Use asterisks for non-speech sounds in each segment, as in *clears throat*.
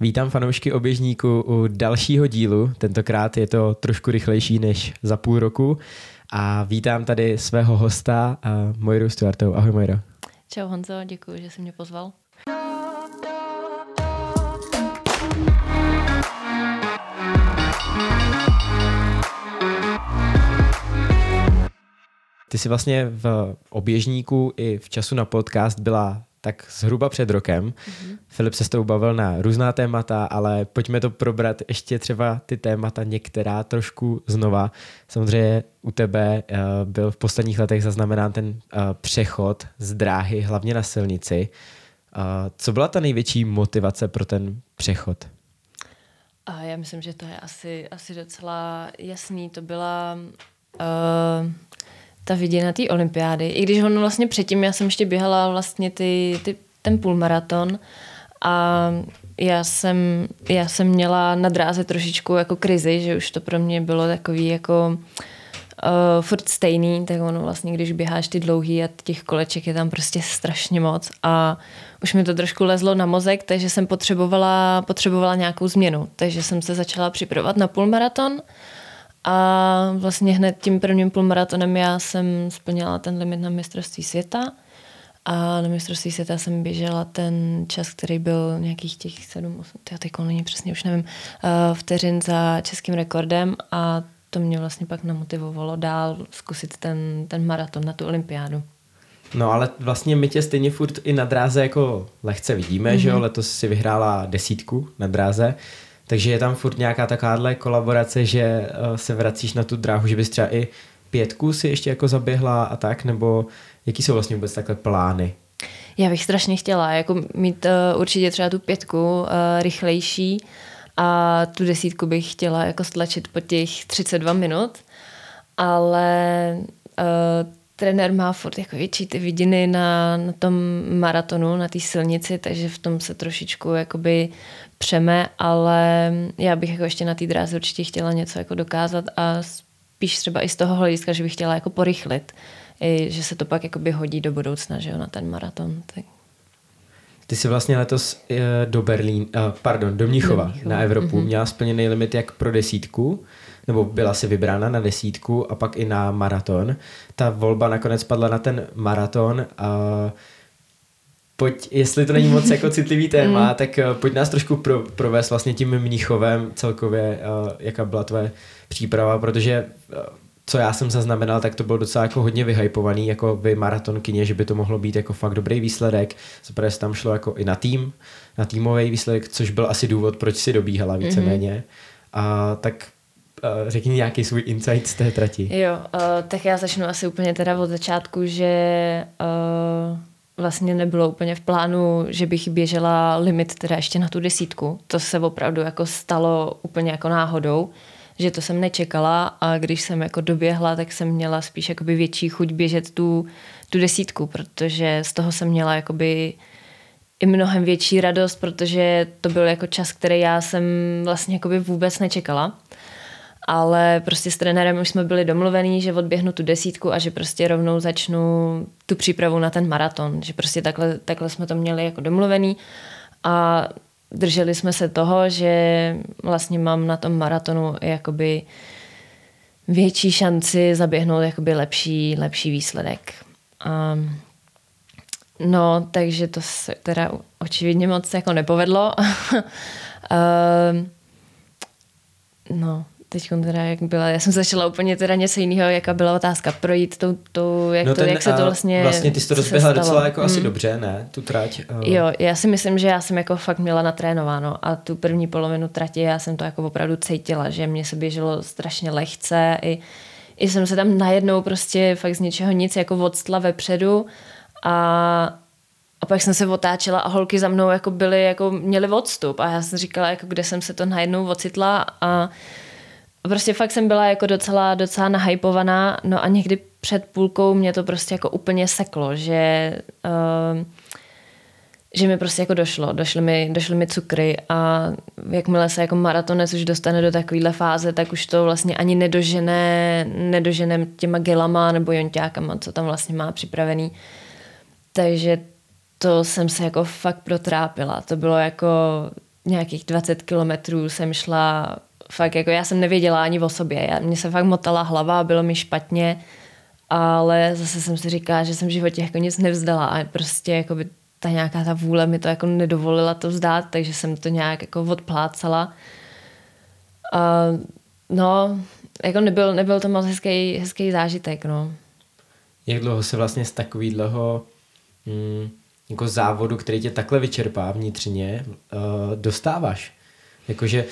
Vítám fanoušky oběžníku u dalšího dílu, tentokrát je to trošku rychlejší než za půl roku a vítám tady svého hosta Mojru Stuartou. Ahoj Mojro. Čau Honzo, děkuji, že jsi mě pozval. Ty jsi vlastně v oběžníku i v času na podcast byla tak zhruba před rokem. Mm-hmm. Filip se s tou bavil na různá témata, ale pojďme to probrat ještě třeba ty témata některá trošku znova. Samozřejmě u tebe uh, byl v posledních letech zaznamenán ten uh, přechod z dráhy, hlavně na silnici. Uh, co byla ta největší motivace pro ten přechod? A já myslím, že to je asi, asi docela jasný. To byla uh, ta viděna té olympiády. I když on vlastně předtím, já jsem ještě běhala vlastně ty, ty, ten půlmaraton a já jsem, já jsem měla na dráze trošičku jako krizi, že už to pro mě bylo takový jako uh, furt stejný, tak ono vlastně, když běháš ty dlouhý a těch koleček je tam prostě strašně moc a už mi to trošku lezlo na mozek, takže jsem potřebovala, potřebovala nějakou změnu. Takže jsem se začala připravovat na půlmaraton a vlastně hned tím prvním půlmaratonem já jsem splnila ten limit na mistrovství světa a na mistrovství světa jsem běžela ten čas, který byl nějakých těch 7, 8, já teď není přesně už nevím, uh, vteřin za českým rekordem a to mě vlastně pak namotivovalo dál zkusit ten, ten maraton na tu olympiádu. No ale vlastně my tě stejně furt i na dráze jako lehce vidíme, mm-hmm. že jo, mhm. letos si vyhrála desítku na dráze, takže je tam furt nějaká takováhle kolaborace, že uh, se vracíš na tu dráhu, že bys třeba i pětku si ještě jako zaběhla a tak, nebo jaký jsou vlastně vůbec takhle plány? Já bych strašně chtěla jako mít uh, určitě třeba tu pětku uh, rychlejší a tu desítku bych chtěla jako stlačit po těch 32 minut, ale uh, trenér má furt jako větší ty vidiny na, na tom maratonu, na té silnici, takže v tom se trošičku jakoby přeme, ale já bych jako ještě na té dráze určitě chtěla něco jako dokázat a spíš třeba i z toho hlediska, že bych chtěla jako porychlit, i, že se to pak jakoby hodí do budoucna, že jo, na ten maraton. Tak. Ty jsi vlastně letos eh, do Berlín, uh, pardon, do Mnichova, do Mnichova. na Evropu. Mm-hmm. Měla splněný limit jak pro desítku, nebo byla si vybrána na desítku a pak i na maraton. Ta volba nakonec padla na ten maraton a pojď, jestli to není moc jako citlivý *laughs* téma, mm. tak uh, pojď nás trošku pro, provést vlastně tím Mnichovem celkově, uh, jaká byla tvoje příprava, protože uh, co já jsem zaznamenal, tak to bylo docela jako hodně vyhypovaný, jako vy maratonkyně, že by to mohlo být jako fakt dobrý výsledek. Zaprvé se tam šlo jako i na tým, na týmový výsledek, což byl asi důvod, proč si dobíhala víceméně. Mm-hmm. A tak řekni nějaký svůj insight z té trati. Jo, uh, tak já začnu asi úplně teda od začátku, že uh, vlastně nebylo úplně v plánu, že bych běžela limit teda ještě na tu desítku. To se opravdu jako stalo úplně jako náhodou, že to jsem nečekala a když jsem jako doběhla, tak jsem měla spíš jakoby větší chuť běžet tu, tu desítku, protože z toho jsem měla jakoby i mnohem větší radost, protože to byl jako čas, který já jsem vlastně jakoby vůbec nečekala ale prostě s trenérem už jsme byli domluvení, že odběhnu tu desítku a že prostě rovnou začnu tu přípravu na ten maraton, že prostě takhle, takhle jsme to měli jako domluvený a drželi jsme se toho, že vlastně mám na tom maratonu jakoby větší šanci zaběhnout jakoby lepší, lepší výsledek. Um, no, takže to se teda očividně moc jako nepovedlo. um, *laughs* no, teď teda jak byla, já jsem začala úplně teda něco jiného, jaká byla otázka, projít tou, tou jak, no to, ten, jak se to vlastně Vlastně ty jsi to rozběhla docela jako hmm. asi dobře, ne, tu trať? Uh. Jo, já si myslím, že já jsem jako fakt měla natrénováno a tu první polovinu trati já jsem to jako opravdu cítila, že mě se běželo strašně lehce i, i jsem se tam najednou prostě fakt z ničeho nic jako odstla vepředu a a pak jsem se otáčela a holky za mnou jako byly, jako měly odstup a já jsem říkala, jako kde jsem se to najednou ocitla a prostě fakt jsem byla jako docela, docela nahypovaná, no a někdy před půlkou mě to prostě jako úplně seklo, že, uh, že mi prostě jako došlo, došly mi, došly mi cukry a jakmile se jako maratonec už dostane do takovéhle fáze, tak už to vlastně ani nedožené, nedožené těma gelama nebo jonťákama, co tam vlastně má připravený. Takže to jsem se jako fakt protrápila. To bylo jako nějakých 20 kilometrů jsem šla fakt jako já jsem nevěděla ani o sobě. Já, mně se fakt motala hlava, bylo mi špatně, ale zase jsem si říkala, že jsem v životě jako nic nevzdala a prostě jako by ta nějaká ta vůle mi to jako nedovolila to vzdát, takže jsem to nějak jako odplácala. A, no, jako nebyl, nebyl to moc hezký, hezký zážitek, no. Jak dlouho se vlastně z takového mm, jako závodu, který tě takhle vyčerpá vnitřně, uh, dostáváš? Jakože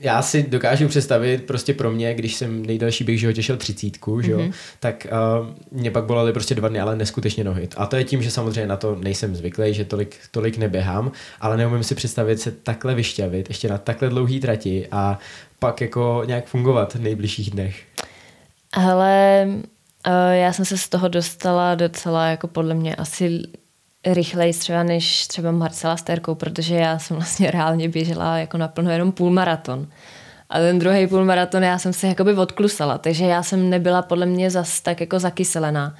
já si dokážu představit prostě pro mě, když jsem nejdelší bych životě šel třicítku, že jo, mm-hmm. tak uh, mě pak bolely prostě dva dny, ale neskutečně nohy. A to je tím, že samozřejmě na to nejsem zvyklý, že tolik, tolik neběhám, ale neumím si představit se takhle vyšťavit, ještě na takhle dlouhý trati a pak jako nějak fungovat v nejbližších dnech. Ale uh, já jsem se z toho dostala docela jako podle mě asi rychleji třeba než třeba Marcela s Terkou, protože já jsem vlastně reálně běžela jako naplno jenom půlmaraton. A ten druhý půlmaraton já jsem se jakoby odklusala, takže já jsem nebyla podle mě zas tak jako zakyselená.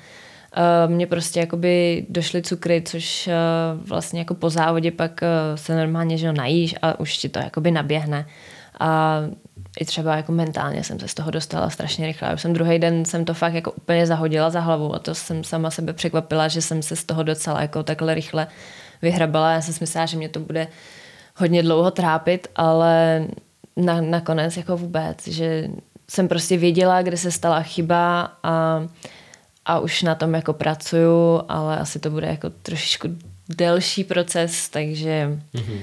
Uh, mně prostě jakoby došly cukry, což uh, vlastně jako po závodě pak uh, se normálně že najíš a už ti to jakoby naběhne. A i třeba jako mentálně jsem se z toho dostala strašně rychle. Už jsem druhý den jsem to fakt jako úplně zahodila za hlavu a to jsem sama sebe překvapila, že jsem se z toho docela jako takhle rychle vyhrabala. Já jsem si myslela, že mě to bude hodně dlouho trápit, ale na, nakonec jako vůbec, že jsem prostě věděla, kde se stala chyba a, a už na tom jako pracuju, ale asi to bude jako trošičku delší proces, takže mm-hmm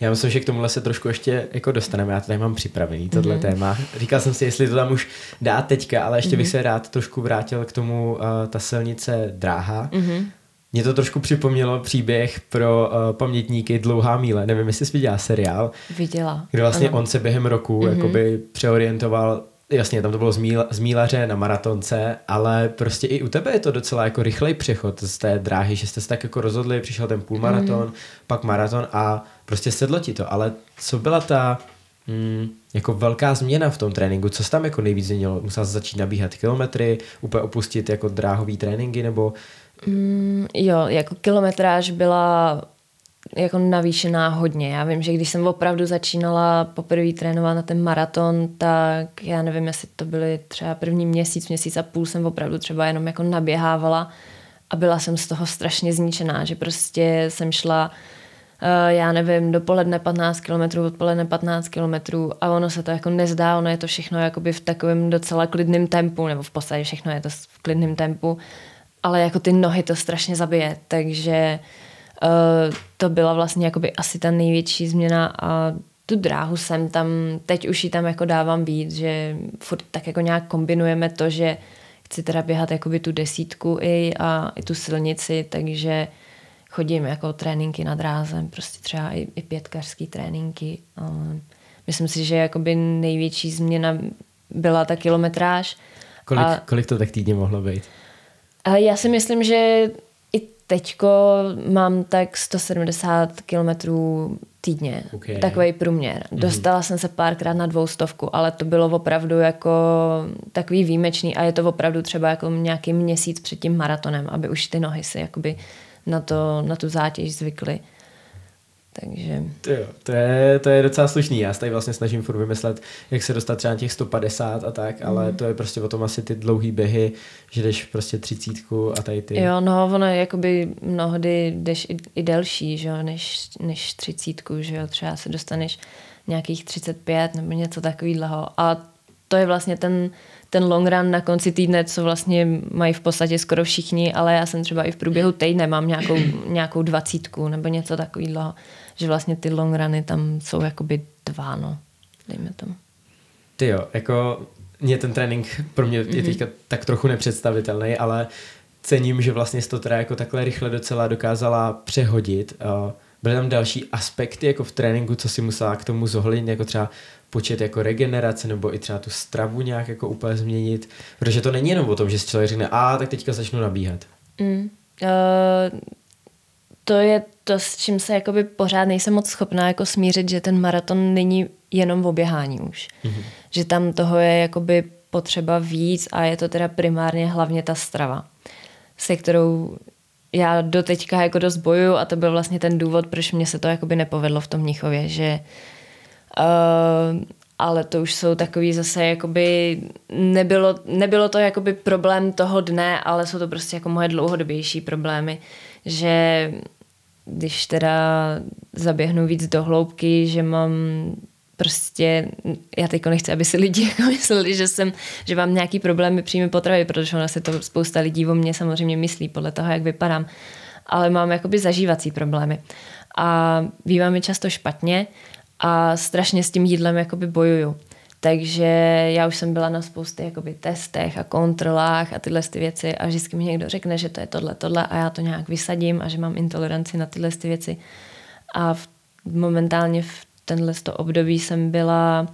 já myslím, že k tomuhle se trošku ještě jako dostaneme. Já tady mám připravený tohle mm-hmm. téma. Říkal jsem si, jestli to tam už dá teďka, ale ještě mm-hmm. bych mhm. se rád trošku vrátil k tomu uh, ta silnice dráha. Mm-hmm. Mě to trošku připomnělo příběh pro uh, pamětníky Dlouhá míle. Nevím, jestli jsi viděla seriál. Viděla. Kde vlastně ano. on se během roku mm-hmm. jakoby přeorientoval Jasně, tam to bylo z, míl, z mílaře na maratonce, ale prostě i u tebe je to docela jako rychlej přechod z té dráhy, že jste se tak jako rozhodli, přišel ten půlmaraton, mm. pak maraton a prostě sedlo ti to. Ale co byla ta mm, jako velká změna v tom tréninku? Co jsi tam jako nejvíc změnilo? Musel jsi začít nabíhat kilometry, úplně opustit jako dráhový tréninky nebo... Mm, jo, jako kilometráž byla jako navýšená hodně. Já vím, že když jsem opravdu začínala poprvé trénovat na ten maraton, tak já nevím, jestli to byly třeba první měsíc, měsíc a půl jsem opravdu třeba jenom jako naběhávala a byla jsem z toho strašně zničená, že prostě jsem šla Uh, já nevím, dopoledne 15 km, odpoledne 15 km a ono se to jako nezdá, ono je to všechno jakoby v takovém docela klidném tempu, nebo v podstatě všechno je to v klidném tempu, ale jako ty nohy to strašně zabije, takže uh, Uh, to byla vlastně jakoby asi ta největší změna a tu dráhu jsem tam, teď už ji tam jako dávám víc, že furt tak jako nějak kombinujeme to, že chci teda běhat jakoby tu desítku i a i tu silnici, takže chodím jako tréninky na dráze, prostě třeba i, i pětkařský tréninky. Uh, myslím si, že jakoby největší změna byla ta kilometráž. Kolik, a, kolik to tak týdně mohlo být? A já si myslím, že Teďko mám tak 170 kilometrů týdně, okay. takový průměr. Mm-hmm. Dostala jsem se párkrát na dvoustovku, ale to bylo opravdu jako takový výjimečný a je to opravdu třeba jako nějaký měsíc před tím maratonem, aby už ty nohy si jakoby na, to, na tu zátěž zvykly. Takže... To, jo, to, je, to je docela slušný. Já se tady vlastně snažím furt vymyslet, jak se dostat třeba na těch 150 a tak, ale mm. to je prostě o tom asi ty dlouhý běhy, že jdeš prostě třicítku a tady ty. Jo, no ono je jakoby mnohdy jdeš i, i delší, že jo, než, než třicítku, že jo, třeba se dostaneš nějakých 35 nebo něco takového. A to je vlastně ten, ten long run na konci týdne, co vlastně mají v podstatě skoro všichni, ale já jsem třeba i v průběhu týdne mám nějakou, *clears throat* nějakou dvacítku nebo něco takového že vlastně ty long runy tam jsou jakoby dva, no, dejme tomu. Ty jo, jako mě ten trénink pro mě je mhm. teďka tak trochu nepředstavitelný, ale cením, že vlastně jsi to teda jako takhle rychle docela dokázala přehodit. Byly tam další aspekty jako v tréninku, co si musela k tomu zohlednit, jako třeba počet jako regenerace nebo i třeba tu stravu nějak jako úplně změnit, protože to není jenom o tom, že si člověk řekne, a tak teďka začnu nabíhat. Mm. Uh, to je to, s čím se jakoby pořád nejsem moc schopná jako smířit, že ten maraton není jenom v oběhání už. Mm-hmm. Že tam toho je jakoby potřeba víc a je to teda primárně hlavně ta strava, se kterou já do teďka jako dost bojuju a to byl vlastně ten důvod, proč mě se to jakoby nepovedlo v tom Mnichově, že uh, ale to už jsou takový zase jakoby nebylo, nebylo to jakoby problém toho dne, ale jsou to prostě jako moje dlouhodobější problémy, že když teda zaběhnu víc do hloubky, že mám prostě, já teď nechci, aby si lidi *laughs* jako mysleli, že jsem, že mám nějaký problémy příjmy potravy, protože ona si to spousta lidí o mně samozřejmě myslí podle toho, jak vypadám. Ale mám jakoby zažívací problémy. A bývá mi často špatně a strašně s tím jídlem jakoby bojuju. Takže já už jsem byla na spoustě jakoby testech a kontrolách a tyhle ty věci a vždycky mi někdo řekne, že to je tohle, tohle a já to nějak vysadím a že mám intoleranci na tyhle ty věci. A v, momentálně v tenhle to období jsem byla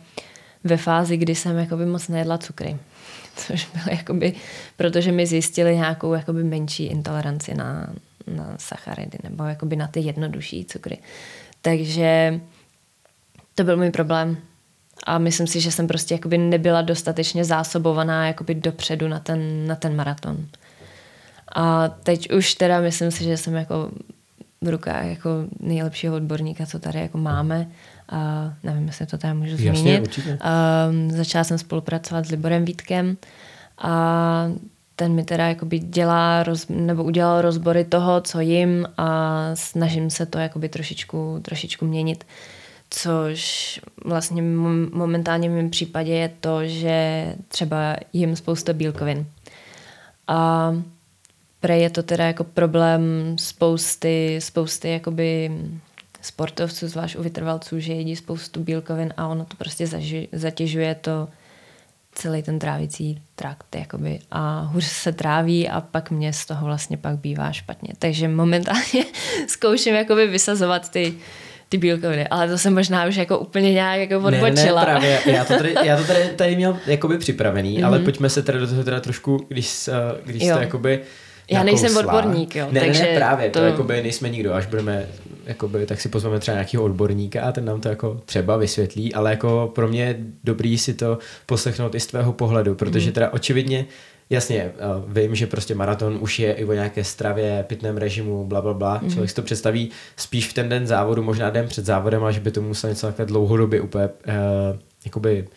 ve fázi, kdy jsem jakoby moc nejedla cukry. *laughs* Což bylo jakoby, protože mi zjistili nějakou jakoby menší intoleranci na, na sacharidy nebo jakoby na ty jednodušší cukry. Takže to byl můj problém. A myslím si, že jsem prostě jakoby nebyla dostatečně zásobovaná jakoby dopředu na ten, na ten maraton. A teď už teda myslím si, že jsem jako v rukách jako nejlepšího odborníka, co tady jako máme. A nevím, jestli to tady můžu Jasně, zmínit. Určitě. A začala jsem spolupracovat s Liborem Vítkem a ten mi teda jakoby dělá roz, nebo udělal rozbory toho, co jim a snažím se to jakoby trošičku, trošičku měnit. Což vlastně momentálně v mém případě je to, že třeba jim spousta bílkovin. A pre je to teda jako problém spousty, spousty jakoby sportovců, zvlášť u vytrvalců, že jedí spoustu bílkovin a ono to prostě zaži, zatěžuje to celý ten trávicí trakt jakoby, a hůř se tráví a pak mě z toho vlastně pak bývá špatně. Takže momentálně *laughs* zkouším jakoby vysazovat ty, ty bílkoviny, ale to jsem možná už jako úplně nějak jako odbočila. Ne, ne, právě, já to tady, já to tady, *laughs* tady měl jakoby připravený, mm-hmm. ale mhm. pojďme se teda do toho teda trošku, když, když jo. to jakoby já nejsem odborník, jo. Ne, takže ne, právě, to... to jakoby nejsme nikdo, až budeme, jakoby, tak si pozveme třeba nějakého odborníka a ten nám to jako třeba vysvětlí, ale jako pro mě je dobrý si to poslechnout i z tvého pohledu, protože mm. teda očividně Jasně, eh, vím, že prostě maraton už je i o nějaké stravě, pitném režimu, bla, bla, bla. Mm. Člověk si to představí spíš v ten den závodu, možná den před závodem, až by to musel něco takové dlouhodobě úplně uh, jakoby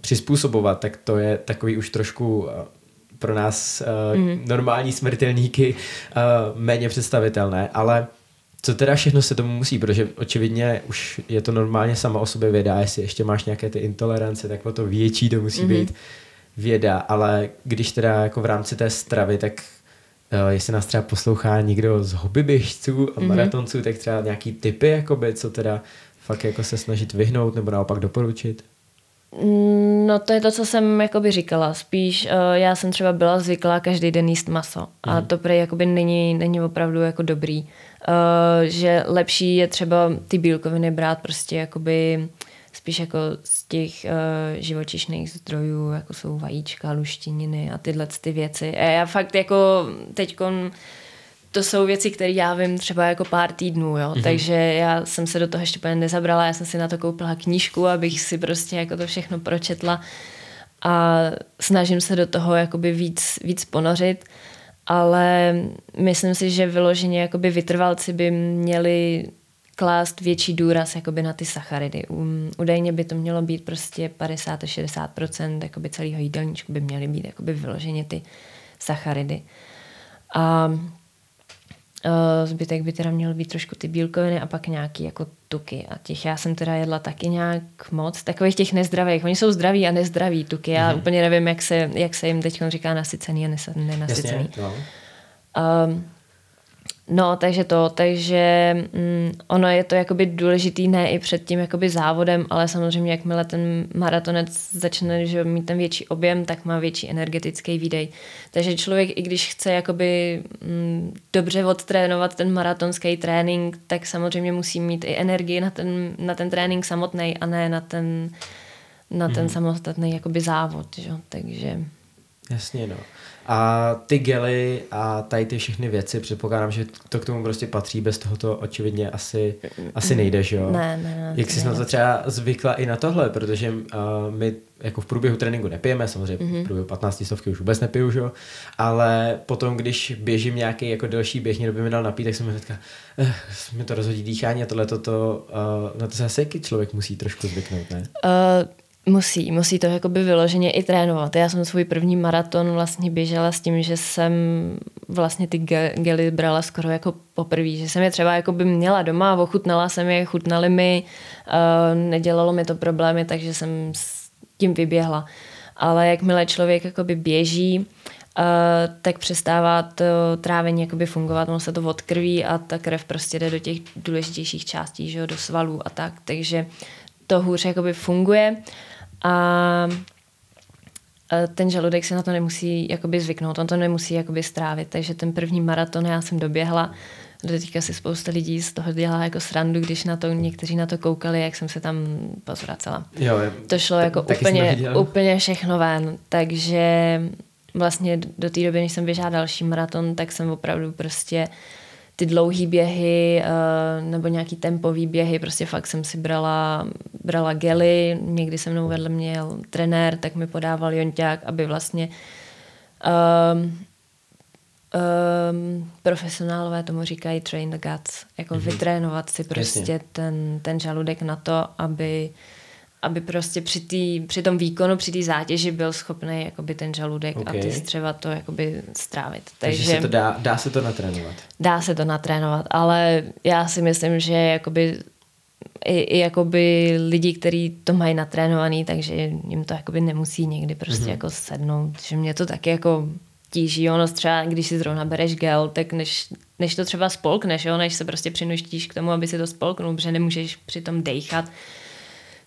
přizpůsobovat, tak to je takový už trošku uh, pro nás uh, mm. normální smrtelníky uh, méně představitelné, ale co teda všechno se tomu musí, protože očividně už je to normálně sama o sobě věda, jestli ještě máš nějaké ty intolerance, tak o to větší to musí mm. být věda, ale když teda jako v rámci té stravy, tak uh, jestli nás třeba poslouchá někdo z hobbyběžců a mm-hmm. maratonců, tak třeba nějaký typy, jakoby, co teda fakt jako se snažit vyhnout nebo naopak doporučit? No to je to, co jsem jakoby říkala. Spíš uh, já jsem třeba byla zvyklá každý den jíst maso a mm. to prý jakoby není, není opravdu jako dobrý. Uh, že lepší je třeba ty bílkoviny brát prostě jakoby spíš jako z těch uh, živočišných zdrojů, jako jsou vajíčka, luštininy a tyhle ty věci. A já fakt jako teďkon to jsou věci, které já vím třeba jako pár týdnů, jo. Mm-hmm. Takže já jsem se do toho ještě úplně nezabrala, já jsem si na to koupila knížku, abych si prostě jako to všechno pročetla a snažím se do toho jakoby víc, víc ponořit, ale myslím si, že vyloženě jakoby vytrvalci by měli klást větší důraz jakoby na ty sacharidy. Um, údajně by to mělo být prostě 50-60% jakoby celého jídelníčku by měly být jakoby vyloženě ty sacharidy. A Uh, zbytek by teda měl být trošku ty bílkoviny a pak nějaký jako tuky. A těch já jsem teda jedla taky nějak moc. Takových těch nezdravých. Oni jsou zdraví a nezdraví tuky. Já mm-hmm. úplně nevím, jak se, jak se jim teď říká nasycený a nenasycený. Jasně, no. um, No, takže to, takže mm, ono je to jakoby důležitý ne i před tím jakoby závodem, ale samozřejmě jakmile ten maratonec začne že mít ten větší objem, tak má větší energetický výdej. Takže člověk, i když chce jakoby mm, dobře odtrénovat ten maratonský trénink, tak samozřejmě musí mít i energii na ten, na ten trénink samotný a ne na ten, na ten mm. samostatný jakoby závod. Že? Takže... Jasně, no. A ty gely a tady ty všechny věci, předpokládám, že to k tomu prostě patří, bez toho to očividně asi, asi nejde, že jo? Ne, ne, ne. Jak jsi na to třeba zvykla i na tohle, protože uh, my jako v průběhu tréninku nepijeme, samozřejmě mm-hmm. v mhm. průběhu 15 stovky už vůbec nepiju, že jo? ale potom, když běžím nějaký jako delší běh, někdo by mi dal napít, tak jsem mi hnedka, eh, mi to rozhodí dýchání a tohle to, uh, na to se asi člověk musí trošku zvyknout, ne? Uh, Musí, musí to jakoby vyloženě i trénovat. Já jsem svůj první maraton vlastně běžela s tím, že jsem vlastně ty gely brala skoro jako poprvé, že jsem je třeba jakoby měla doma, ochutnala jsem je, chutnali mi, uh, nedělalo mi to problémy, takže jsem s tím vyběhla. Ale jakmile člověk jakoby běží, uh, tak přestává to trávení jakoby fungovat, ono se to odkrví a ta krev prostě jde do těch důležitějších částí, že jo, do svalů a tak, takže to hůř jakoby funguje. A ten žaludek se na to nemusí jakoby zvyknout, on to nemusí jakoby strávit, takže ten první maraton já jsem doběhla, do teďka si spousta lidí z toho dělá jako srandu, když na to někteří na to koukali, jak jsem se tam pozvracela. Jo, to šlo jako úplně, úplně všechno ven, takže vlastně do té doby, než jsem běžela další maraton, tak jsem opravdu prostě uh, ty dlouhé běhy uh, nebo nějaký tempový běhy, prostě fakt jsem si brala, brala gely, někdy se mnou vedle mě jel trenér, tak mi podával jonťák, aby vlastně um, um, profesionálové tomu říkají train the guts, jako mm-hmm. vytrénovat si prostě ten, ten žaludek na to, aby uh, aby prostě při, tý, při tom výkonu, při té zátěži byl schopný jakoby ten žaludek okay. a ty střeva to jakoby strávit. Takže, Takže se to dá, dá se to natrénovat? Dá se to natrénovat, ale já si myslím, že jakoby i, i jakoby lidi, kteří to mají natrénovaný, takže jim to jakoby nemusí někdy prostě mm-hmm. jako sednout, že mě to taky jako tíží, ono třeba, když si zrovna bereš gel, tak než, než to třeba spolkneš, jo, než se prostě přinuštíš k tomu, aby si to spolknul, protože nemůžeš přitom dejchat,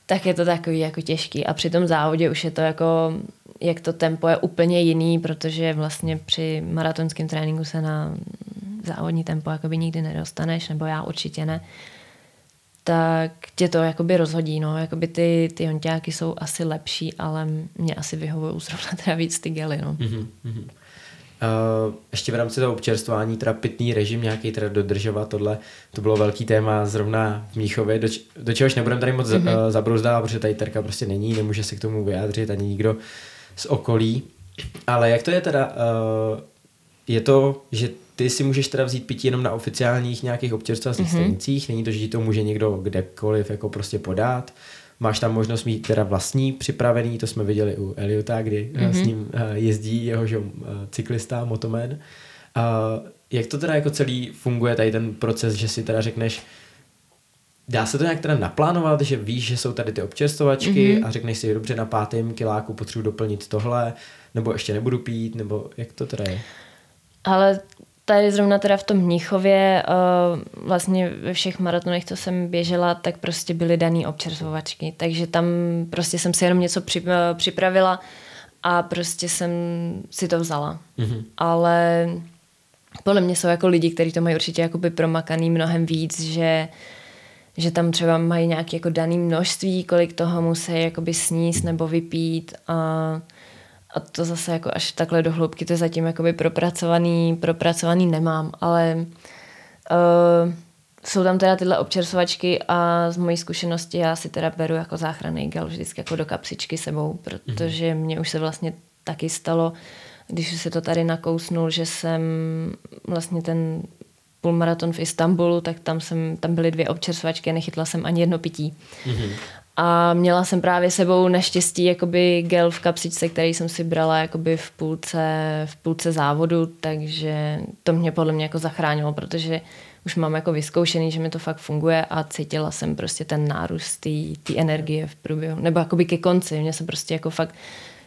tak je to takový jako těžký. A při tom závodě už je to jako, jak to tempo je úplně jiný, protože vlastně při maratonském tréninku se na závodní tempo jakoby nikdy nedostaneš, nebo já určitě ne. Tak tě to jakoby rozhodí, no, jakoby ty, ty honťáky jsou asi lepší, ale mě asi vyhovují zrovna teda víc ty gely, no. Mm-hmm. Uh, ještě v rámci toho občerstvání, teda pitný režim nějaký teda dodržovat, tohle, to bylo velký téma zrovna v Míchově, do, do čehož nebudeme tady moc mm-hmm. uh, zabrouzdávat, protože tady Terka prostě není, nemůže se k tomu vyjádřit ani nikdo z okolí. Ale jak to je teda, uh, je to, že ty si můžeš teda vzít pití jenom na oficiálních nějakých občerstvacích mm-hmm. stanicích, není to, že ti to může někdo kdekoliv jako prostě podat, Máš tam možnost mít teda vlastní připravený, to jsme viděli u Eliota, kdy mm-hmm. s ním eh, jezdí jeho že, cyklista, motomen. Jak to teda jako celý funguje, tady ten proces, že si teda řekneš, Dá se to nějak teda naplánovat, že víš, že jsou tady ty občerstovačky mm-hmm. a řekneš si, dobře, na pátém kiláku potřebuji doplnit tohle, nebo ještě nebudu pít, nebo jak to teda je? Ale tady zrovna teda v tom Mnichově, uh, vlastně ve všech maratonech, co jsem běžela, tak prostě byly daný občerstvovačky. Takže tam prostě jsem si jenom něco připravila a prostě jsem si to vzala. Mm-hmm. Ale podle mě jsou jako lidi, kteří to mají určitě jakoby promakaný mnohem víc, že že tam třeba mají nějaké jako dané množství, kolik toho musí jakoby sníst nebo vypít a a to zase jako až takhle do hloubky to zatím jakoby propracovaný, propracovaný nemám, ale uh, jsou tam teda tyhle občerstvovačky a z mojí zkušenosti já si teda beru jako záchranný gel vždycky jako do kapsičky sebou, protože mm-hmm. mně už se vlastně taky stalo, když se to tady nakousnul, že jsem vlastně ten půlmaraton v Istanbulu, tak tam, jsem, tam byly dvě občerstvačky a nechytla jsem ani jedno pití. Mm-hmm. A měla jsem právě sebou naštěstí jakoby gel v kapsičce, který jsem si brala jakoby v půlce, v půlce závodu, takže to mě podle mě jako zachránilo, protože už mám jako vyzkoušený, že mi to fakt funguje a cítila jsem prostě ten nárůst té energie v průběhu, nebo jakoby ke konci, mě se prostě jako fakt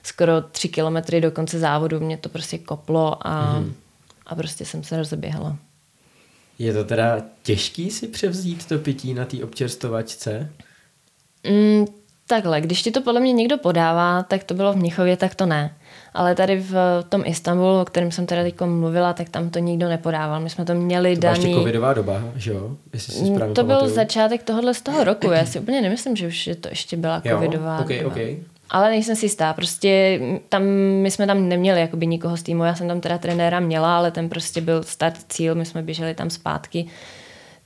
skoro tři kilometry do konce závodu mě to prostě koplo a, mm. a prostě jsem se rozeběhala. Je to teda těžký si převzít to pití na té občerstovačce? Mm, takhle, když ti to podle mě někdo podává, tak to bylo v Mnichově, tak to ne. Ale tady v tom Istanbulu, o kterém jsem teda teď mluvila, tak tam to nikdo nepodával. My jsme to měli to daný... To covidová doba, že jo? Jestli si to byl začátek tohohle z toho *clears throat* roku. Já si úplně nemyslím, že už je to ještě byla jo, covidová okay, doba. Okay. ale nejsem si jistá. Prostě tam, my jsme tam neměli jakoby nikoho z týmu. Já jsem tam teda trenéra měla, ale ten prostě byl start cíl. My jsme běželi tam zpátky.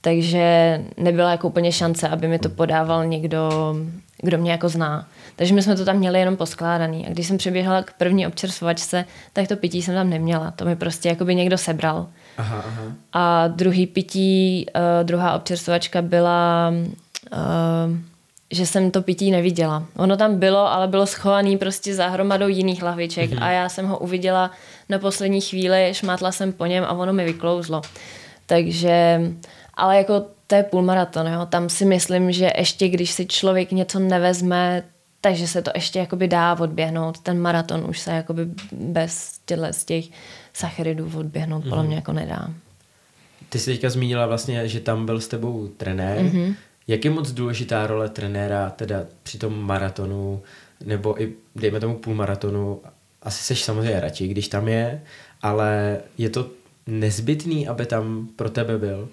Takže nebyla jako úplně šance, aby mi to podával někdo, kdo mě jako zná. Takže my jsme to tam měli jenom poskládaný. A když jsem přeběhala k první občerstvovačce, tak to pití jsem tam neměla. To mi prostě jakoby někdo sebral. Aha, aha. A druhý pití, uh, druhá občerstvovačka byla, uh, že jsem to pití neviděla. Ono tam bylo, ale bylo schovaný prostě za hromadou jiných lahviček mm-hmm. a já jsem ho uviděla na poslední chvíli, šmátla jsem po něm a ono mi vyklouzlo. Takže, ale jako to je půlmaraton, jo. Tam si myslím, že ještě když si člověk něco nevezme, takže se to ještě jakoby dá odběhnout. Ten maraton už se jakoby bez těchto z těch sacharidů odběhnout mm-hmm. podle mě jako nedá. Ty jsi teďka zmínila vlastně, že tam byl s tebou trenér. Mm-hmm. Jak je moc důležitá role trenéra teda při tom maratonu nebo i dejme tomu půlmaratonu? Asi seš samozřejmě radši, když tam je, ale je to nezbytný, aby tam pro tebe byl?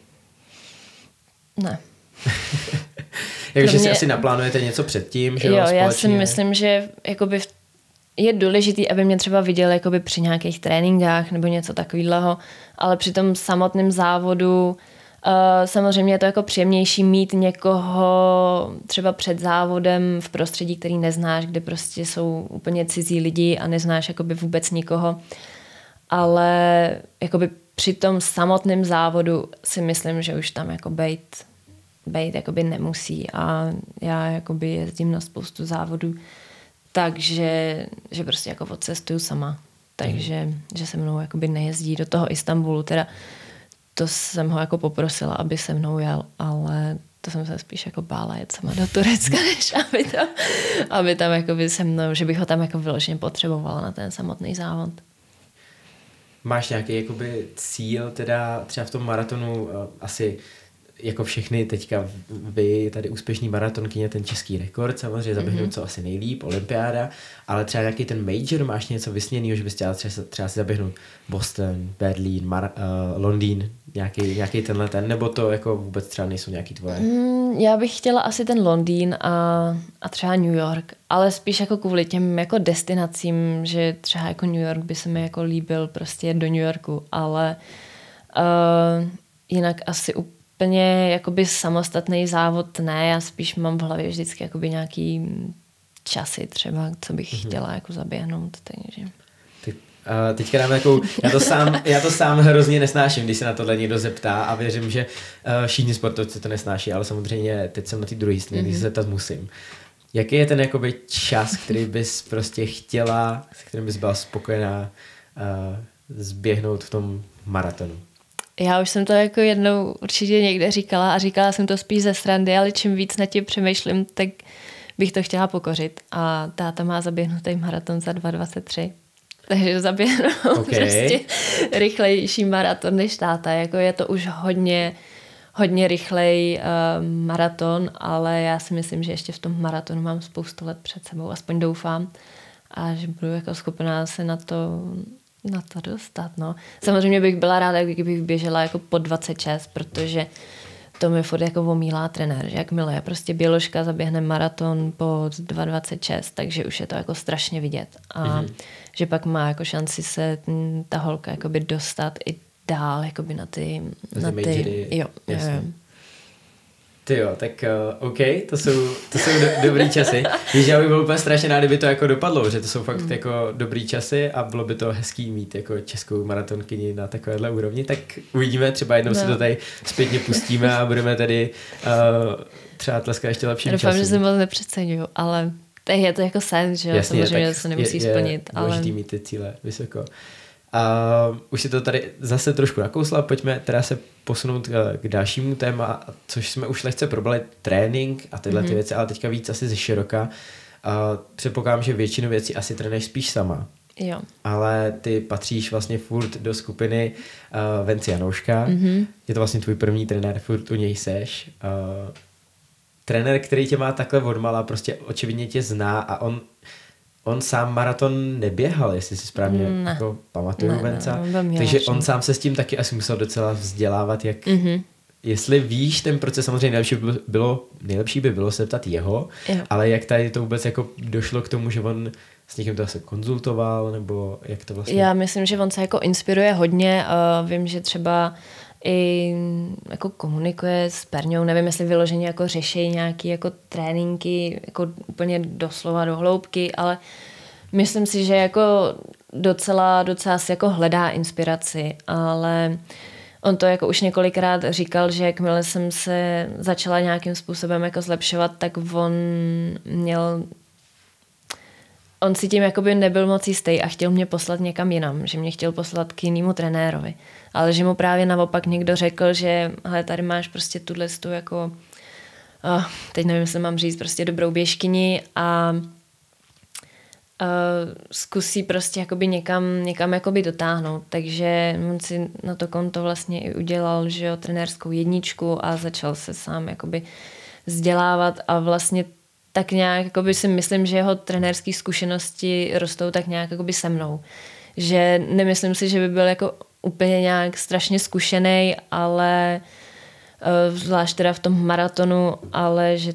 Ne. *laughs* Jakože mě... si asi naplánujete něco předtím, že jo? Jo, já si myslím, že jakoby je důležitý, aby mě třeba viděl jakoby při nějakých tréninkách nebo něco takového, ale při tom samotném závodu uh, samozřejmě je to jako příjemnější mít někoho třeba před závodem v prostředí, který neznáš, kde prostě jsou úplně cizí lidi a neznáš jakoby vůbec nikoho. Ale jakoby při tom samotném závodu si myslím, že už tam jako bejt být jakoby nemusí a já jakoby jezdím na spoustu závodů, takže že prostě jako odcestuju sama. Takže mm. že se mnou jakoby nejezdí do toho Istanbulu. Teda to jsem ho jako poprosila, aby se mnou jel, ale to jsem se spíš jako bála jet sama do Turecka, *laughs* než aby, to, aby tam jakoby se mnou, že bych ho tam jako vyloženě potřebovala na ten samotný závod. Máš nějaký jakoby cíl teda třeba v tom maratonu eh, asi jako všechny teďka vy, tady úspěšný maratonkyně, ten český rekord, samozřejmě zaběhnout mm-hmm. co asi nejlíp, olympiáda, ale třeba nějaký ten major, máš něco vysněného, že bys chtěla třeba, třeba si zaběhnout Boston, Berlín, Mar- uh, Londýn, nějaký, nějaký tenhle ten, nebo to jako vůbec třeba nejsou nějaký tvoje? Mm, já bych chtěla asi ten Londýn a, a třeba New York, ale spíš jako kvůli těm jako destinacím, že třeba jako New York by se mi jako líbil prostě do New Yorku, ale uh, jinak asi úplně úplně jakoby samostatný závod ne, já spíš mám v hlavě vždycky jakoby nějaký časy třeba, co bych mm-hmm. chtěla jako zaběhnout, takže... Ty, uh, teďka dám jako, já to, sám, já to sám hrozně nesnáším, když se na tohle někdo zeptá a věřím, že uh, všichni sportovci to nesnáší, ale samozřejmě teď jsem na té druhé straně, mm-hmm. když se zeptat musím. Jaký je ten jakoby čas, který bys prostě chtěla, s kterým bys byla spokojená uh, zběhnout v tom maratonu? Já už jsem to jako jednou určitě někde říkala a říkala jsem to spíš ze srandy, ale čím víc na tím přemýšlím, tak bych to chtěla pokořit. A táta má zaběhnutý maraton za 2,23. Takže zaběhnu *laughs* okay. prostě rychlejší maraton než táta. Jako je to už hodně, hodně rychlej uh, maraton, ale já si myslím, že ještě v tom maratonu mám spoustu let před sebou, aspoň doufám. A že budu jako schopná se na to na to dostat, no. Samozřejmě bych byla ráda, kdybych běžela jako po 26, protože to mi furt jako omílá trenér, že jakmile je prostě běložka zaběhne maraton po 2.26, takže už je to jako strašně vidět. A mm-hmm. že pak má jako šanci se ta holka jakoby dostat i dál jakoby na ty... Na ty jo, jo, jo. Ty jo, tak uh, OK, to jsou, to jsou do, dobrý časy. Víš, já bych byl úplně strašně rád, kdyby to jako dopadlo, že to jsou fakt mm. jako dobrý časy a bylo by to hezký mít jako českou maratonkyni na takovéhle úrovni, tak uvidíme, třeba jednou no. si to tady zpětně pustíme a budeme tady uh, třeba tleskat ještě lepším Doufám, že se moc nepřeceňuju, ale je to jako sen, že Jasně, samozřejmě se nemusí je, splnit. Je ale... mít ty cíle vysoko. A už si to tady zase trošku nakousla, pojďme teda se posunout eh, k dalšímu téma, což jsme už lehce probrali, trénink a tyhle mm-hmm. ty mhm. věci, ale teďka víc asi ze široka. A předpokládám, že většinu věcí asi trénuješ spíš sama. Jo. Ale ty patříš vlastně furt do skupiny uh, Venci Janouška. Mm-hmm. Je to vlastně tvůj první trenér, furt u něj seš. Uh, trenér, který tě má takhle odmala, prostě očividně tě zná a on on sám maraton neběhal, jestli si správně ne. jako pamatuju ne, Venca. Ne, Takže on sám se s tím taky asi musel docela vzdělávat, jak, mm-hmm. jestli víš ten proces, samozřejmě nejlepší by bylo, nejlepší by bylo se ptat jeho, jo. ale jak tady to vůbec jako došlo k tomu, že on s někým to asi konzultoval, nebo jak to vlastně? Já myslím, že on se jako inspiruje hodně. Uh, vím, že třeba i jako komunikuje s Perňou, nevím, jestli vyloženě jako řeší nějaký jako tréninky, jako úplně doslova do hloubky, ale myslím si, že jako docela, docela si jako hledá inspiraci, ale on to jako už několikrát říkal, že jakmile jsem se začala nějakým způsobem jako zlepšovat, tak on měl on si tím jakoby nebyl moc jistý a chtěl mě poslat někam jinam, že mě chtěl poslat k jinému trenérovi. Ale že mu právě naopak někdo řekl, že hele, tady máš prostě tuhle tu jako, oh, teď nevím, jestli mám říct, prostě dobrou běžkyni a uh, zkusí prostě jakoby někam, někam jakoby dotáhnout. Takže on si na to konto vlastně i udělal, že jo, trenérskou jedničku a začal se sám jakoby vzdělávat a vlastně tak nějak jakoby si myslím, že jeho trenérské zkušenosti rostou tak nějak jakoby se mnou. Že nemyslím si, že by byl jako úplně nějak strašně zkušený, ale uh, zvlášť teda v tom maratonu, ale že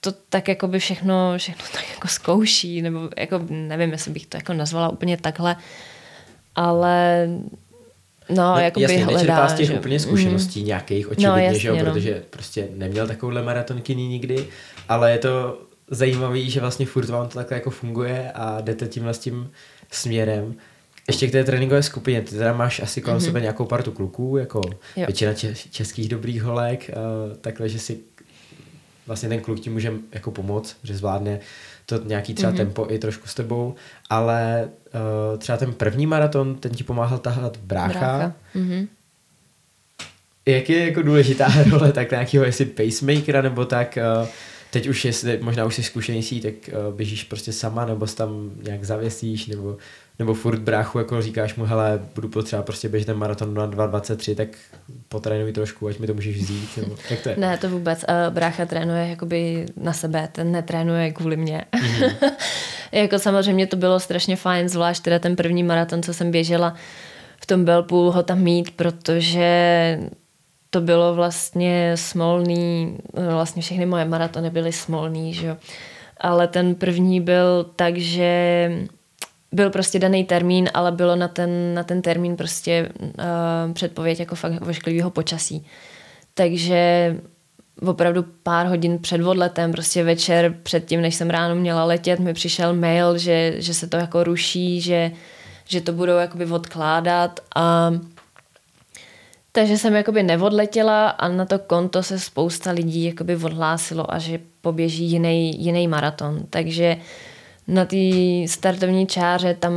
to tak jako by všechno, všechno *laughs* tak jako zkouší, nebo jako nevím, jestli bych to jako nazvala úplně takhle, ale No, no jako jasně, hledá, z těch že... úplně zkušeností mm. nějakých očividně, no, jasně, že jo, no. protože prostě neměl takovouhle maratonkyní nikdy, ale je to zajímavý, že vlastně furt vám to takhle jako funguje a jdete tímhle s tím směrem. Ještě k té tréninkové skupině, ty teda máš asi kolem mm-hmm. sebe nějakou partu kluků, jako jo. většina českých dobrých holek, uh, takhle, že si vlastně ten kluk ti může jako pomoct, že zvládne to nějaký třeba mm-hmm. tempo i trošku s tebou, ale uh, třeba ten první maraton, ten ti pomáhal tahat brácha. brácha. Mm-hmm. Jak je jako důležitá *laughs* role tak nějakého jestli pacemakera nebo tak uh, teď už jestli možná už jsi zkušenější, tak uh, běžíš prostě sama nebo se tam nějak zavěsíš nebo nebo furt bráchu jako říkáš mu, hele, budu potřeba prostě běžet ten maraton na 2.23, tak potrénuj trošku, ať mi to můžeš vzít, nebo jak to je? Ne, to vůbec. Uh, brácha trénuje jakoby na sebe, ten netrénuje kvůli mě. Mm-hmm. *laughs* jako samozřejmě to bylo strašně fajn, zvlášť teda ten první maraton, co jsem běžela v tom Belpu, ho tam mít, protože to bylo vlastně smolný, vlastně všechny moje maratony byly smolný, že jo. Ale ten první byl tak, že byl prostě daný termín, ale bylo na ten, na ten termín prostě uh, předpověď jako fakt ošklivého počasí. Takže opravdu pár hodin před odletem, prostě večer předtím, než jsem ráno měla letět, mi přišel mail, že, že se to jako ruší, že, že to budou jakoby odkládat a takže jsem jakoby neodletěla a na to konto se spousta lidí jakoby odhlásilo a že poběží jiný, jiný maraton. Takže na té startovní čáře tam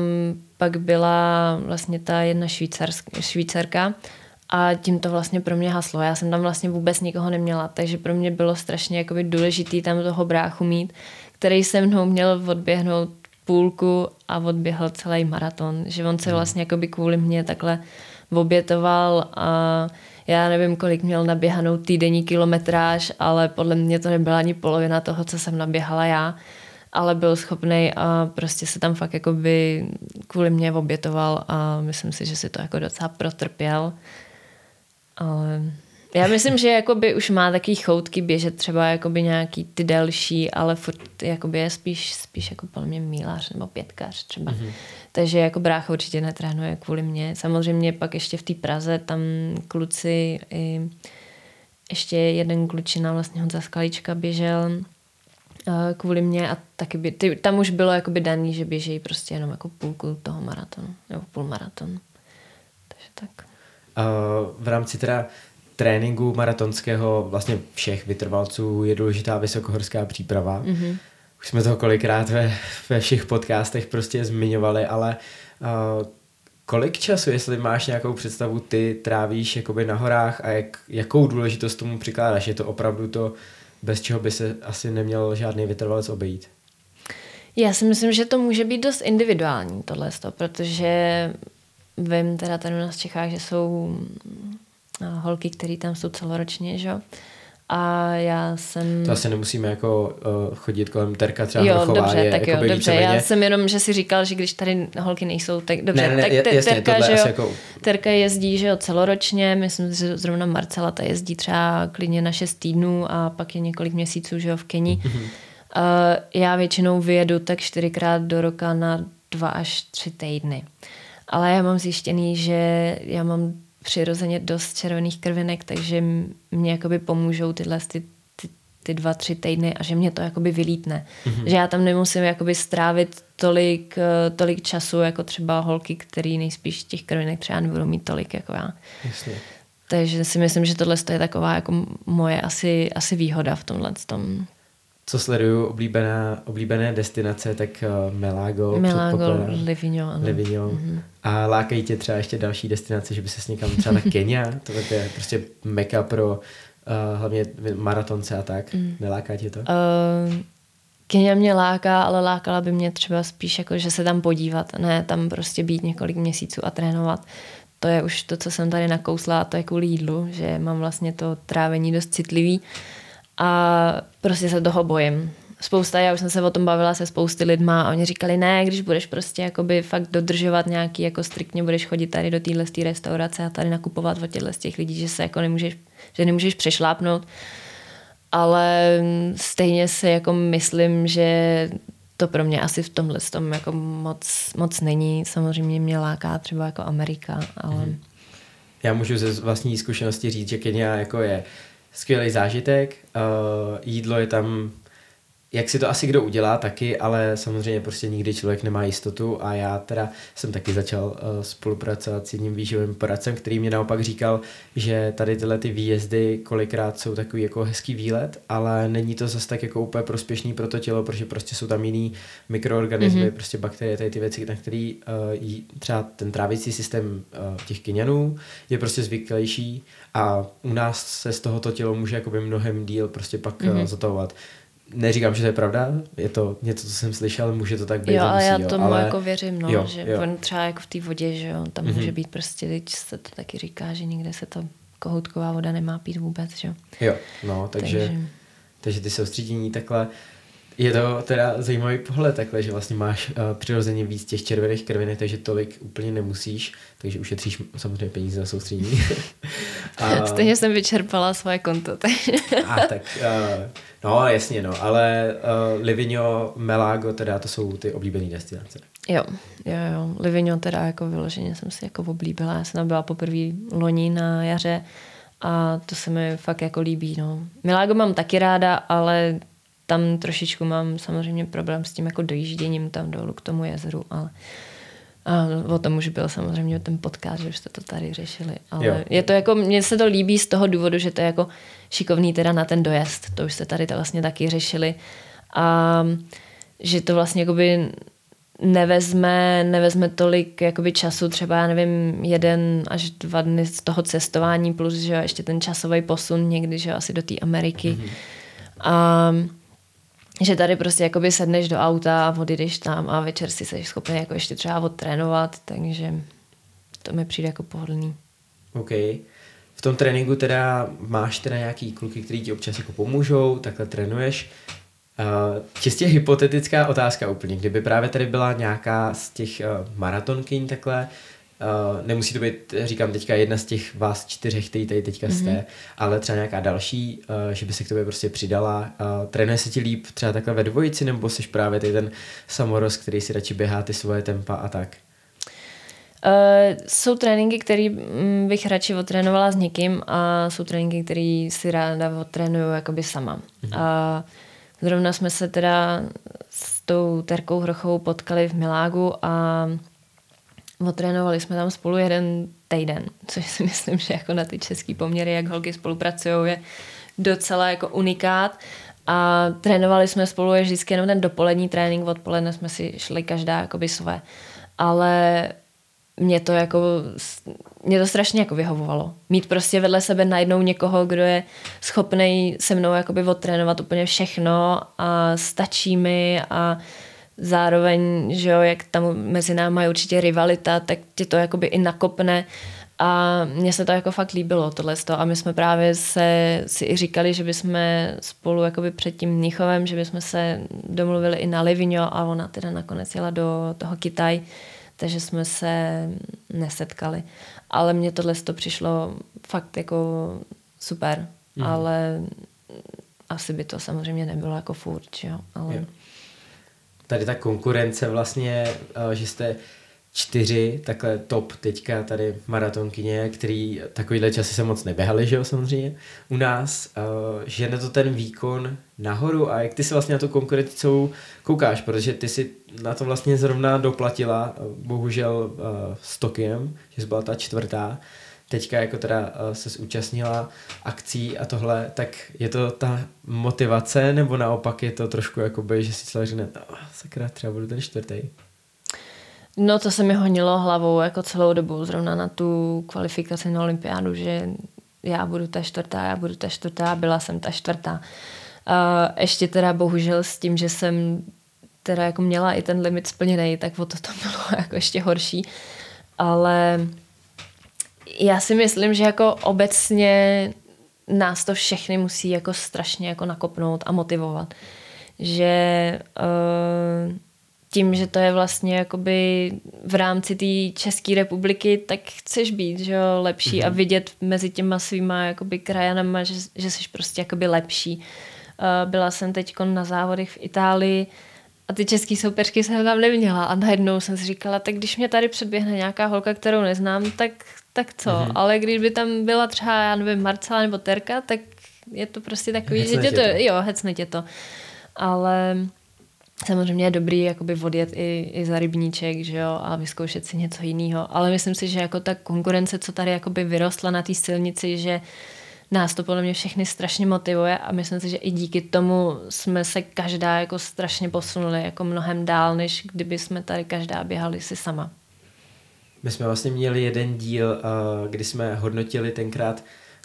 pak byla vlastně ta jedna švýcarka a tím to vlastně pro mě haslo. Já jsem tam vlastně vůbec nikoho neměla, takže pro mě bylo strašně jakoby důležitý tam toho bráchu mít, který se mnou měl odběhnout půlku a odběhl celý maraton, že on se hmm. vlastně jakoby kvůli mě takhle obětoval a já nevím, kolik měl naběhanou týdenní kilometráž, ale podle mě to nebyla ani polovina toho, co jsem naběhala já ale byl schopný a prostě se tam fakt jako by kvůli mě obětoval a myslím si, že si to jako docela protrpěl. Ale já myslím, že jakoby už má takový choutky běžet třeba jakoby nějaký ty delší, ale furt jakoby je spíš, spíš jako podle mě mílář nebo pětkař třeba. Mm-hmm. Takže jako brácha určitě netrénuje kvůli mě. Samozřejmě pak ještě v té Praze tam kluci i ještě jeden klučina vlastně Honza Skalička běžel kvůli mě a taky by, ty, tam už bylo jakoby daný, že běžejí prostě jenom jako půlku toho maratonu, nebo půl maratonu. Takže tak. Uh, v rámci teda tréninku maratonského vlastně všech vytrvalců je důležitá vysokohorská příprava. Mm-hmm. Už jsme to kolikrát ve, ve všech podcastech prostě zmiňovali, ale uh, kolik času, jestli máš nějakou představu, ty trávíš jakoby na horách a jak, jakou důležitost tomu přikládáš? Je to opravdu to bez čeho by se asi neměl žádný vytrvalec obejít? Já si myslím, že to může být dost individuální tohle, protože vím teda tady u nás v Čechách, že jsou holky, které tam jsou celoročně, že? a já jsem... To asi nemusíme jako uh, chodit kolem Terka třeba Jo, Hrochová dobře, je tak jo, dobře. víceméně... Já jsem jenom, že si říkal, že když tady holky nejsou, tak dobře. Ne, ne, tak te, jasně, terka, že jo, jako... terka jezdí, že jo, celoročně, myslím, že zrovna Marcela ta jezdí třeba klidně na 6 týdnů a pak je několik měsíců, že jo, v Keni. Uh, já většinou vyjedu tak čtyřikrát do roka na dva až tři týdny. Ale já mám zjištěný, že já mám přirozeně dost červených krvinek, takže mě jakoby pomůžou tyhle ty, ty, ty dva, tři týdny a že mě to jakoby vylítne. Mm-hmm. Že já tam nemusím jakoby strávit tolik, eh, tolik času jako třeba holky, který nejspíš těch krvinek třeba nebudou mít tolik jako já. Jasně. Takže si myslím, že tohle je taková jako moje asi, asi výhoda v tomhle tom. Co sleduju, oblíbená, oblíbené destinace, tak uh, Melago, předpokládám. Livigno. Livigno. Mm-hmm. A lákají tě třeba ještě další destinace, že by se někam třeba na *laughs* Kenia, to je prostě meka pro uh, hlavně maratonce a tak. Mm. Neláká tě to? Uh, Kenia mě láká, ale lákala by mě třeba spíš jako, že se tam podívat, ne tam prostě být několik měsíců a trénovat. To je už to, co jsem tady nakousla a to je kvůli jídlu, že mám vlastně to trávení dost citlivý a prostě se toho bojím. Spousta, já už jsem se o tom bavila se spousty lidma a oni říkali, ne, když budeš prostě jakoby fakt dodržovat nějaký, jako striktně budeš chodit tady do téhle restaurace a tady nakupovat od těchto z těch lidí, že se jako nemůžeš, že nemůžeš přešlápnout. Ale stejně se jako myslím, že to pro mě asi v tomhle tom jako moc, moc není. Samozřejmě mě láká třeba jako Amerika, ale... Hmm. Já můžu ze vlastní zkušenosti říct, že Kenia jako je skvělý zážitek, uh, jídlo je tam jak si to asi kdo udělá taky, ale samozřejmě prostě nikdy člověk nemá jistotu a já teda jsem taky začal uh, spolupracovat s jedním výživovým poradcem, který mě naopak říkal, že tady tyhle ty výjezdy kolikrát jsou takový jako hezký výlet, ale není to zase tak jako úplně prospěšný pro to tělo, protože prostě jsou tam jiný mikroorganismy, mm-hmm. prostě bakterie, tady ty věci, na který uh, jí, třeba ten trávicí systém uh, těch kyňanů je prostě zvyklejší a u nás se z tohoto tělo může jakoby mnohem díl prostě pak mm-hmm. uh, zatahovat neříkám, že to je pravda, je to něco, co jsem slyšel, může to tak být. Jo, ale já jo, tomu ale... jako věřím, no, jo, že jo. on třeba jako v té vodě, že jo, tam mm-hmm. může být prostě, teď se to taky říká, že nikde se to kohoutková voda nemá pít vůbec, že jo. Jo, no, takže, takže, takže ty soustředění takhle, je to teda zajímavý pohled takhle, že vlastně máš uh, přirozeně víc těch červených krvinek, takže tolik úplně nemusíš, takže ušetříš samozřejmě peníze na soustředění. *laughs* a... Stejně jsem vyčerpala svoje konto. Takže... *laughs* a tak, uh, no jasně no, ale uh, Livigno, Melago, teda to jsou ty oblíbené destinace. Jo, jo, jo. Livigno teda jako vyloženě jsem si jako oblíbila. Já jsem tam byla poprvé loni na jaře a to se mi fakt jako líbí, no. Milágo mám taky ráda, ale tam trošičku mám samozřejmě problém s tím jako dojížděním tam dolů k tomu jezeru, ale a o tom už byl samozřejmě ten podcast, že už jste to tady řešili. Ale jo. je to jako, mně se to líbí z toho důvodu, že to je jako šikovný teda na ten dojezd. To už jste tady to vlastně taky řešili. A že to vlastně jakoby nevezme, nevezme tolik jakoby času, třeba já nevím, jeden až dva dny z toho cestování, plus že ještě ten časový posun někdy, že asi do té Ameriky. Mm-hmm. A že tady prostě jakoby sedneš do auta a odjedeš tam a večer si jsi schopný jako ještě třeba odtrénovat, takže to mi přijde jako pohodlný. OK. V tom tréninku teda máš teda nějaký kluky, který ti občas jako pomůžou, takhle trénuješ. Uh, čistě hypotetická otázka úplně. Kdyby právě tady byla nějaká z těch uh, maratonkyň takhle, Uh, nemusí to být, říkám teďka, jedna z těch vás čtyřech, který tady teďka jste, mm-hmm. ale třeba nějaká další, uh, že by se k tobě prostě přidala. Uh, trénuje se ti líp třeba takhle ve dvojici, nebo jsi právě tady ten samoroz, který si radši běhá ty svoje tempa a tak? Uh, jsou tréninky, které mm, bych radši otrénovala s někým a jsou tréninky, které si ráda otrénuju jakoby sama. Mm-hmm. Uh, zrovna jsme se teda s tou Terkou Hrochovou potkali v Milágu a Otrénovali jsme tam spolu jeden týden, což si myslím, že jako na ty české poměry, jak holky spolupracují, je docela jako unikát. A trénovali jsme spolu je vždycky jenom ten dopolední trénink, odpoledne jsme si šli každá jakoby své. Ale mě to jako, mě to strašně jako vyhovovalo. Mít prostě vedle sebe najednou někoho, kdo je schopný se mnou jakoby odtrénovat úplně všechno a stačí mi a zároveň, že jo, jak tam mezi námi je určitě rivalita, tak tě to jakoby i nakopne A mně se to jako fakt líbilo, tohle a my jsme právě se si i říkali, že bychom spolu jakoby před tím Mnichovem, že bychom se domluvili i na Livigno a ona teda nakonec jela do toho Kitaj, takže jsme se nesetkali. Ale mně tohle to přišlo fakt jako super, mm. ale asi by to samozřejmě nebylo jako furt, jo. Ale... Jo. Tady ta konkurence vlastně, eh, že jste čtyři takhle top teďka tady maratonkyně, který takovýhle časy se moc neběhali, že jo, samozřejmě, u nás, uh, že na to ten výkon nahoru a jak ty si vlastně na tu konkurenci koukáš, protože ty si na to vlastně zrovna doplatila, uh, bohužel uh, s Tokiem, že jsi byla ta čtvrtá, teďka jako teda uh, se zúčastnila akcí a tohle, tak je to ta motivace, nebo naopak je to trošku jakoby, že si celé řekne, oh, sakra, třeba budu ten čtvrtý. No to se mi honilo hlavou jako celou dobu, zrovna na tu kvalifikaci na olympiádu, že já budu ta čtvrtá, já budu ta čtvrtá, byla jsem ta čtvrtá. Uh, ještě teda bohužel s tím, že jsem teda jako měla i ten limit splněný, tak o to to bylo *laughs* jako ještě horší. Ale já si myslím, že jako obecně nás to všechny musí jako strašně jako nakopnout a motivovat. Že uh, tím, že to je vlastně jakoby v rámci té České republiky, tak chceš být že jo, lepší mm-hmm. a mhm. vidět mezi těma svýma jakoby krajanama, že, že jsi prostě jakoby lepší. Uh, byla jsem teď na závodech v Itálii a ty české soupeřky jsem tam neměla a najednou jsem si říkala, tak když mě tady předběhne nějaká holka, kterou neznám, tak, tak co? Mm-hmm. Ale když by tam byla třeba, já nevím, Marcela nebo Terka, tak je to prostě takový, hecne že tě to, to, jo, hecne tě to. Ale Samozřejmě je dobrý jakoby odjet i, i za rybníček že jo, a vyzkoušet si něco jiného. Ale myslím si, že jako ta konkurence, co tady jakoby vyrostla na té silnici, že nás to podle mě všechny strašně motivuje a myslím si, že i díky tomu jsme se každá jako strašně posunuli jako mnohem dál, než kdyby jsme tady každá běhali si sama. My jsme vlastně měli jeden díl, eh, kdy jsme hodnotili tenkrát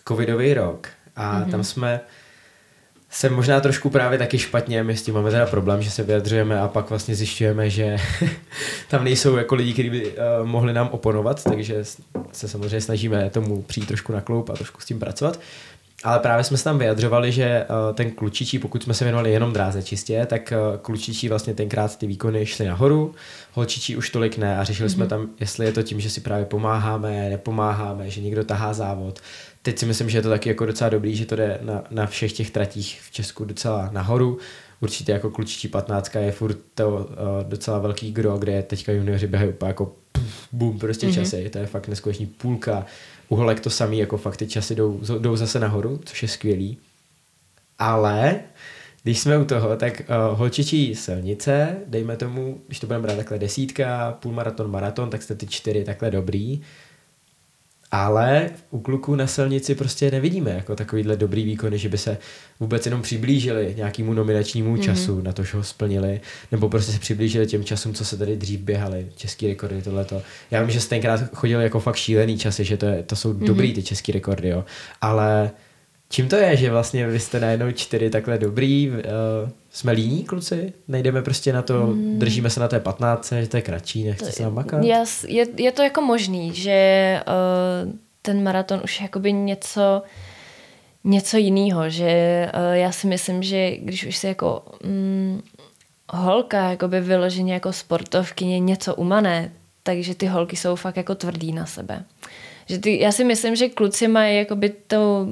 covidový rok a mm-hmm. tam jsme jsem možná trošku právě taky špatně, my s tím máme teda problém, že se vyjadřujeme a pak vlastně zjišťujeme, že *laughs* tam nejsou jako lidi, kteří by uh, mohli nám oponovat, takže se samozřejmě snažíme tomu přijít trošku na kloup a trošku s tím pracovat. Ale právě jsme se tam vyjadřovali, že uh, ten klučičí, pokud jsme se věnovali jenom dráze čistě, tak uh, klučičí vlastně tenkrát ty výkony šly nahoru, holčičí už tolik ne a řešili mm-hmm. jsme mhm. tam, jestli je to tím, že si právě pomáháme, nepomáháme, že někdo tahá závod teď si myslím, že je to taky jako docela dobrý, že to jde na, na všech těch tratích v Česku docela nahoru. Určitě jako klučičí 15 je furt to uh, docela velký gro, kde teďka junioři běhají úplně jako puf, boom, prostě mm-hmm. časy. To je fakt neskutečný půlka. Uholek to samý, jako fakt ty časy jdou, jdou zase nahoru, což je skvělý. Ale když jsme u toho, tak uh, holčičí silnice, dejme tomu, když to budeme brát takhle desítka, půlmaraton, maraton, tak jste ty čtyři takhle dobrý ale u kluků na silnici prostě nevidíme jako takovýhle dobrý výkony, že by se vůbec jenom přiblížili nějakému nominačnímu mm-hmm. času, na to, že ho splnili, nebo prostě se přiblížili těm časům, co se tady dřív běhali, český rekordy, tohleto. Já vím, že jste tenkrát chodili jako fakt šílený časy, že to, je, to jsou mm-hmm. dobrý ty český rekordy, jo. ale čím to je, že vlastně vy jste najednou čtyři takhle dobrý, uh, jsme líní kluci? Nejdeme prostě na to, hmm. držíme se na té 15, že to je kratší, nechce se namakat? Jas, je, je to jako možný, že uh, ten maraton už je jakoby něco něco jiného, že uh, já si myslím, že když už si jako um, holka jakoby vyloženě jako sportovkyně něco umané, takže ty holky jsou fakt jako tvrdý na sebe. Že ty, já si myslím, že kluci mají jakoby to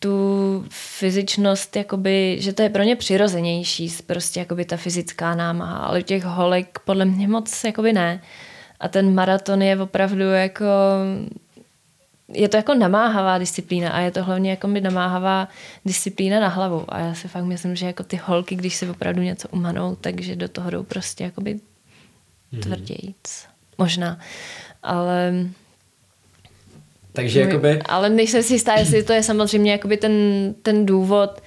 tu fyzičnost, jakoby, že to je pro ně přirozenější, prostě jakoby ta fyzická námaha, ale u těch holek podle mě moc jakoby ne. A ten maraton je opravdu jako je to jako namáhavá disciplína a je to hlavně jako by namáhavá disciplína na hlavu a já si fakt myslím, že jako ty holky, když si opravdu něco umanou, takže do toho jdou prostě jakoby mm-hmm. tvrdějíc. Možná. Ale takže jakoby... Ale nejsem si jistá, jestli to je samozřejmě jakoby ten, ten důvod,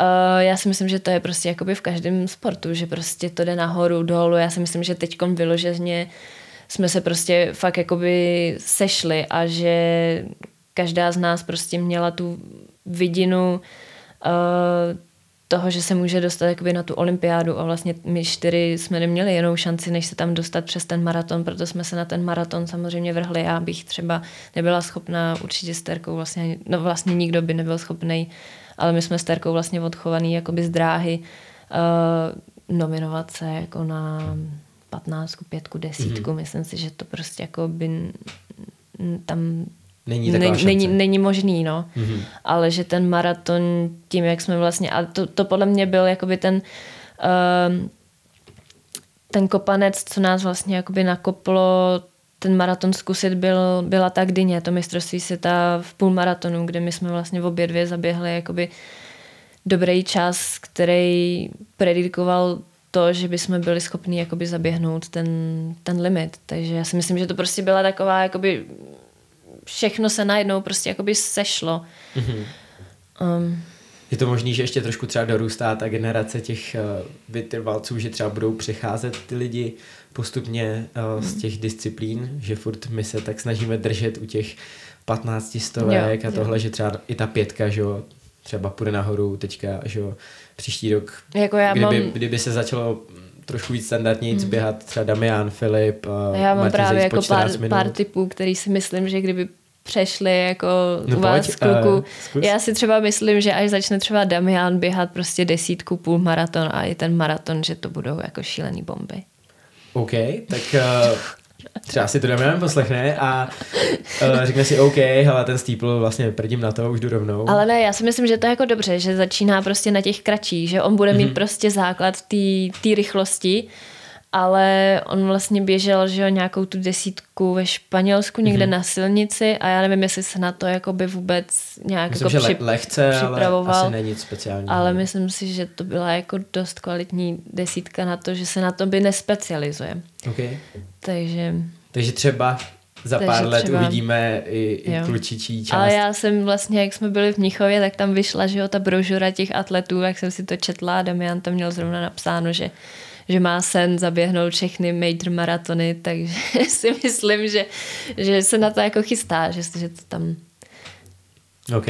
Uh, já si myslím, že to je prostě jakoby v každém sportu, že prostě to jde nahoru, dolů. Já si myslím, že teď vyloženě jsme se prostě fakt jakoby sešli a že každá z nás prostě měla tu vidinu uh, toho, že se může dostat jakoby na tu olympiádu a vlastně my čtyři jsme neměli jinou šanci, než se tam dostat přes ten maraton, proto jsme se na ten maraton samozřejmě vrhli. Já bych třeba nebyla schopná určitě s Terkou vlastně, no vlastně nikdo by nebyl schopný, ale my jsme s Terkou vlastně odchovaný jakoby z dráhy uh, nominovat se jako na patnáctku, pětku, desítku. Mm-hmm. Myslím si, že to prostě jako by tam Není, není, není, není možný, no. Mm-hmm. Ale že ten maraton, tím, jak jsme vlastně, a to, to podle mě byl jakoby ten uh, ten kopanec, co nás vlastně jakoby nakoplo ten maraton zkusit, byl, byla ta Gdyně, to mistrovství světa v půlmaratonu, kde my jsme vlastně v obě dvě zaběhli jakoby dobrý čas, který predikoval to, že bychom byli schopni jakoby zaběhnout ten, ten limit. Takže já si myslím, že to prostě byla taková jakoby všechno se najednou prostě jakoby sešlo. Mm-hmm. Um, je to možný, že ještě trošku třeba dorůstá ta generace těch uh, vytrvalců, že třeba budou přecházet ty lidi postupně uh, z mhm. těch disciplín, že furt my se tak snažíme držet u těch 15 stovek jo, a tohle, jo. že třeba i ta pětka, že jo, třeba půjde nahoru teďka, že jo, příští rok, jako já kdyby, mám... kdyby se začalo trošku víc standardně hmm. běhat třeba Damian, Filip, a Já mám Martin právě jako pár, pár typů, který si myslím, že kdyby přešli jako no u vás pojď, kluku. Uh, Já si třeba myslím, že až začne třeba Damian běhat prostě desítku, půl maraton a i ten maraton, že to budou jako šílený bomby. OK, tak uh, třeba si to Damian poslechne a uh, řekne si OK, hele, ten steeple vlastně prdím na to, už jdu rovnou. Ale ne, já si myslím, že to je jako dobře, že začíná prostě na těch kratších, že on bude mít mm-hmm. prostě základ té rychlosti ale on vlastně běžel, že jo, nějakou tu desítku ve Španělsku někde mm-hmm. na silnici a já nevím, jestli se na to jako by vůbec nějak myslím, jako že při, lehce, připravoval. ale asi není nic speciálního. Ale myslím si, že to byla jako dost kvalitní desítka na to, že se na to by nespecializuje. Okay. Takže... Takže třeba za Takže pár let třeba, uvidíme i, i klučičí část. Ale já jsem vlastně, jak jsme byli v Mnichově, tak tam vyšla, že jo, ta brožura těch atletů, jak jsem si to četla, Damian tam měl zrovna napsáno, že že má sen zaběhnout všechny major maratony, takže *laughs* si myslím, že, že se na to jako chystá, že, že to tam... OK.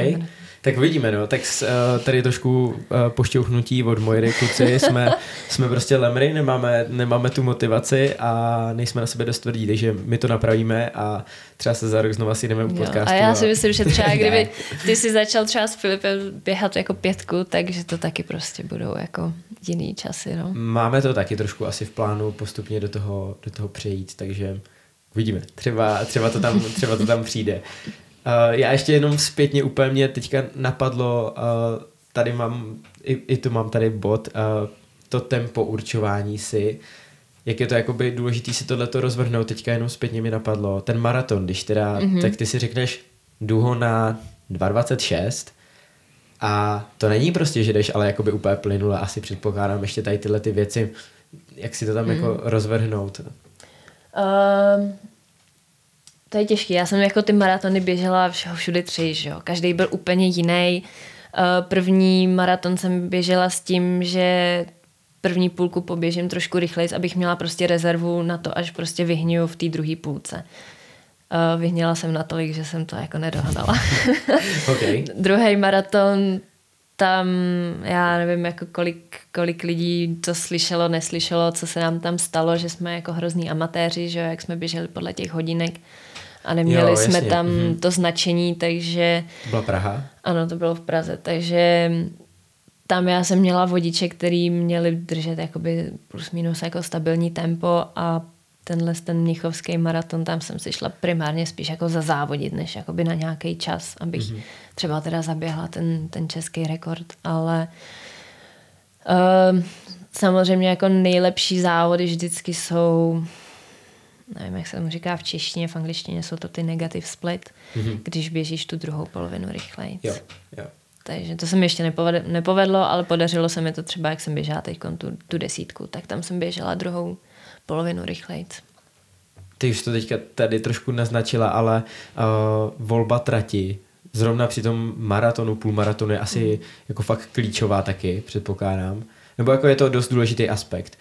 Tak vidíme, no. Tak uh, tady trošku uh, pošťouchnutí od Mojry kluci. Jsme, *laughs* jsme prostě lemry, nemáme, nemáme tu motivaci a nejsme na sebe dost tvrdí, takže my to napravíme a třeba se za rok znova si jdeme u podcastu. A já si myslím, že třeba *laughs* kdyby ty si začal třeba s Filipem běhat jako pětku, takže to taky prostě budou jako jiný časy, no. Máme to taky trošku asi v plánu postupně do toho, do toho přejít, takže vidíme. Třeba, třeba, to, tam, třeba to tam přijde. Uh, já ještě jenom zpětně úplně mě teďka napadlo, uh, tady mám, i, i tu mám tady bod, uh, to tempo určování si, jak je to jakoby důležitý si tohleto rozvrhnout, teďka jenom zpětně mi napadlo, ten maraton, když teda, mm-hmm. tak ty si řekneš, jdu ho na 2.26 a to není prostě, že jdeš ale jakoby úplně plynule, asi předpokládám ještě tady tyhle ty věci, jak si to tam mm-hmm. jako rozvrhnout. Um, to je těžké. Já jsem jako ty maratony běžela všeho všude tři, že jo. Každý byl úplně jiný. Uh, první maraton jsem běžela s tím, že první půlku poběžím trošku rychleji, abych měla prostě rezervu na to, až prostě vyhniju v té druhé půlce. Uh, vyhněla jsem natolik, že jsem to jako nedohnala. *laughs* okay. Druhý maraton, tam já nevím, jako kolik, kolik lidí to slyšelo, neslyšelo, co se nám tam stalo, že jsme jako hrozný amatéři, že jak jsme běželi podle těch hodinek a neměli jo, jsme tam mm-hmm. to značení, takže... Byla Praha? Ano, to bylo v Praze, takže tam já jsem měla vodiče, který měli držet jakoby plus minus jako stabilní tempo a tenhle ten mnichovský maraton, tam jsem si šla primárně spíš jako za závodit, než jakoby na nějaký čas, abych mm-hmm. třeba teda zaběhla ten, ten český rekord, ale uh, samozřejmě jako nejlepší závody vždycky jsou nevím, jak se tomu říká v češtině, v angličtině jsou to ty negative split, mm-hmm. když běžíš tu druhou polovinu rychleji. Jo, jo. Takže to se mi ještě nepovedlo, nepovedlo, ale podařilo se mi to třeba, jak jsem běžela teď tu, tu desítku, tak tam jsem běžela druhou polovinu rychlejc. Ty už to teďka tady trošku naznačila, ale uh, volba trati, zrovna při tom maratonu, půlmaratonu je asi mm. jako fakt klíčová taky, předpokládám. Nebo jako je to dost důležitý aspekt.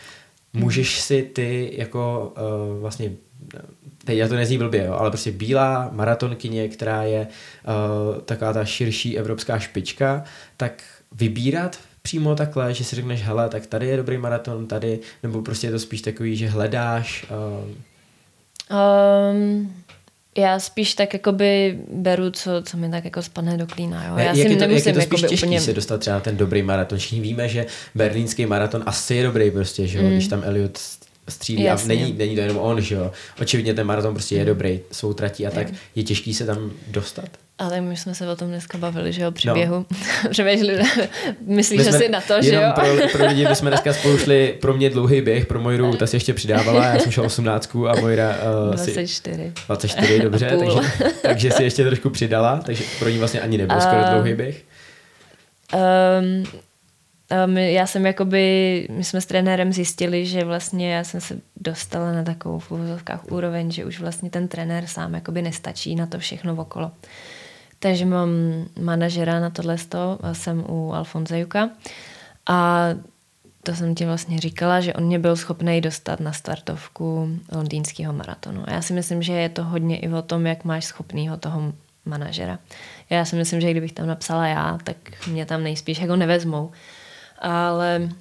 Můžeš si ty jako uh, vlastně teď já to nezní blbě, jo, ale prostě bílá maratonkyně, která je uh, taková ta širší evropská špička, tak vybírat přímo takhle, že si řekneš, hele, tak tady je dobrý maraton, tady, nebo prostě je to spíš takový, že hledáš? Uh... Um, já spíš tak jakoby beru, co, co mi tak jako spadne do klína. Jo. Já jak, si je to, nemusím jak je to spíš těžký úplně... se dostat třeba na ten dobrý maraton. Všichni víme, že berlínský maraton asi je dobrý prostě, že jo, mm. když tam Elliot střílí Jasně. a není, není to jenom on, že jo. Očividně ten maraton prostě je mm. dobrý, jsou tratí a tak je těžký se tam dostat. Ale my jsme se o tom dneska bavili, že jo, při no. běhu. *laughs* Přemýšleli, myslíš že si na to, že jo? pro, pro lidi, my jsme dneska spolu šli pro mě dlouhý běh, pro Mojru, ta si ještě přidávala, já jsem šel 18 a Mojra... Uh, 24. 24, dobře, takže, *laughs* takže si ještě trošku přidala, takže pro ní vlastně ani nebyl uh, skoro dlouhý běh. Um, um, já jsem jakoby, my jsme s trenérem zjistili, že vlastně já jsem se dostala na takovou v úroveň, že už vlastně ten trenér sám jakoby nestačí na to všechno okolo. Takže mám manažera na tohle sto, jsem u Alfonza Juka a to jsem ti vlastně říkala, že on mě byl schopný dostat na startovku londýnského maratonu. A já si myslím, že je to hodně i o tom, jak máš schopného toho manažera. Já si myslím, že kdybych tam napsala já, tak mě tam nejspíš jako nevezmou. Ale um,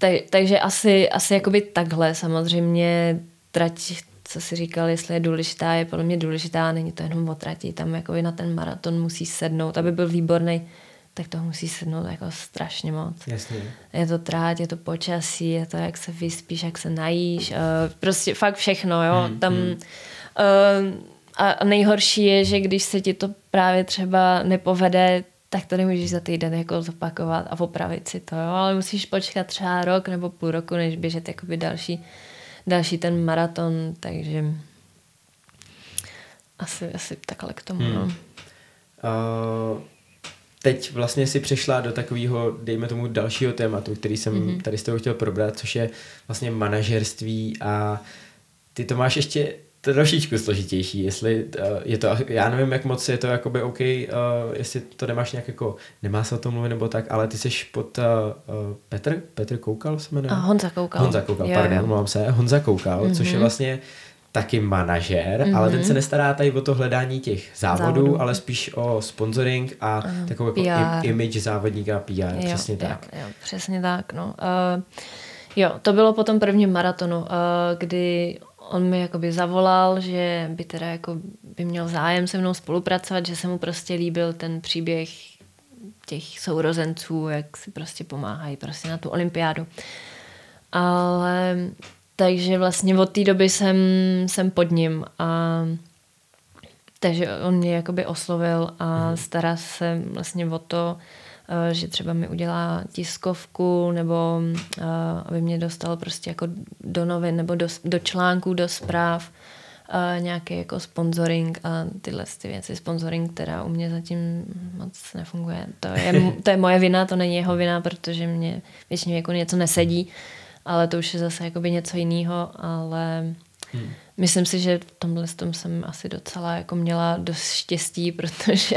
tak, takže asi, asi jakoby takhle samozřejmě trať co si říkal, jestli je důležitá, je podle mě důležitá, není to jenom o trati, tam jako na ten maraton musí sednout, aby byl výborný, tak to musí sednout jako strašně moc. Jasně. Je to trát, je to počasí, je to, jak se vyspíš, jak se najíš, uh, prostě fakt všechno, jo, hmm, tam hmm. Uh, a nejhorší je, že když se ti to právě třeba nepovede, tak to nemůžeš za týden jako zopakovat a opravit si to, jo? ale musíš počkat třeba rok nebo půl roku, než běžet jakoby další další ten maraton, takže asi, asi takhle k tomu. Hmm. No. Uh, teď vlastně si přešla do takového, dejme tomu, dalšího tématu, který jsem mm-hmm. tady s tebou chtěl probrat, což je vlastně manažerství a ty to máš ještě trošičku složitější, jestli uh, je to, já nevím, jak moc je to jakoby OK, uh, jestli to nemáš nějak jako, nemá se o tom mluvit nebo tak, ale ty jsi pod uh, Petr, Petr Koukal se jmenuje? A Honza Koukal. Honza Koukal, jo, pardon, omlouvám se, Honza Koukal, mm-hmm. což je mhm. vlastně taky manažer, mm-hmm. ale ten se nestará tady o to hledání těch závodů, Závodu. ale spíš o sponsoring a uh, takovou jako image závodníka PR, jo, přesně jo, tak. Jo, přesně tak, no. Uh, jo, to bylo po tom prvním maratonu, kdy on mi jakoby zavolal, že by teda jako by měl zájem se mnou spolupracovat, že se mu prostě líbil ten příběh těch sourozenců, jak si prostě pomáhají prostě na tu olympiádu. Ale takže vlastně od té doby jsem, jsem pod ním a takže on mě jakoby oslovil a mhm. stará se vlastně o to, že třeba mi udělá tiskovku nebo eh, aby mě dostal prostě jako do novin nebo do, do článků, do zpráv uh, nějaký jako sponsoring a tyhle ty věci. Sponsoring, která u mě zatím moc nefunguje. To je, to je moje vina, to není jeho vina, protože mě většině jako něco nesedí, ale to už je zase jakoby něco jiného, ale Hmm. Myslím si, že v tomhle tom jsem asi docela jako měla dost štěstí, *laughs* protože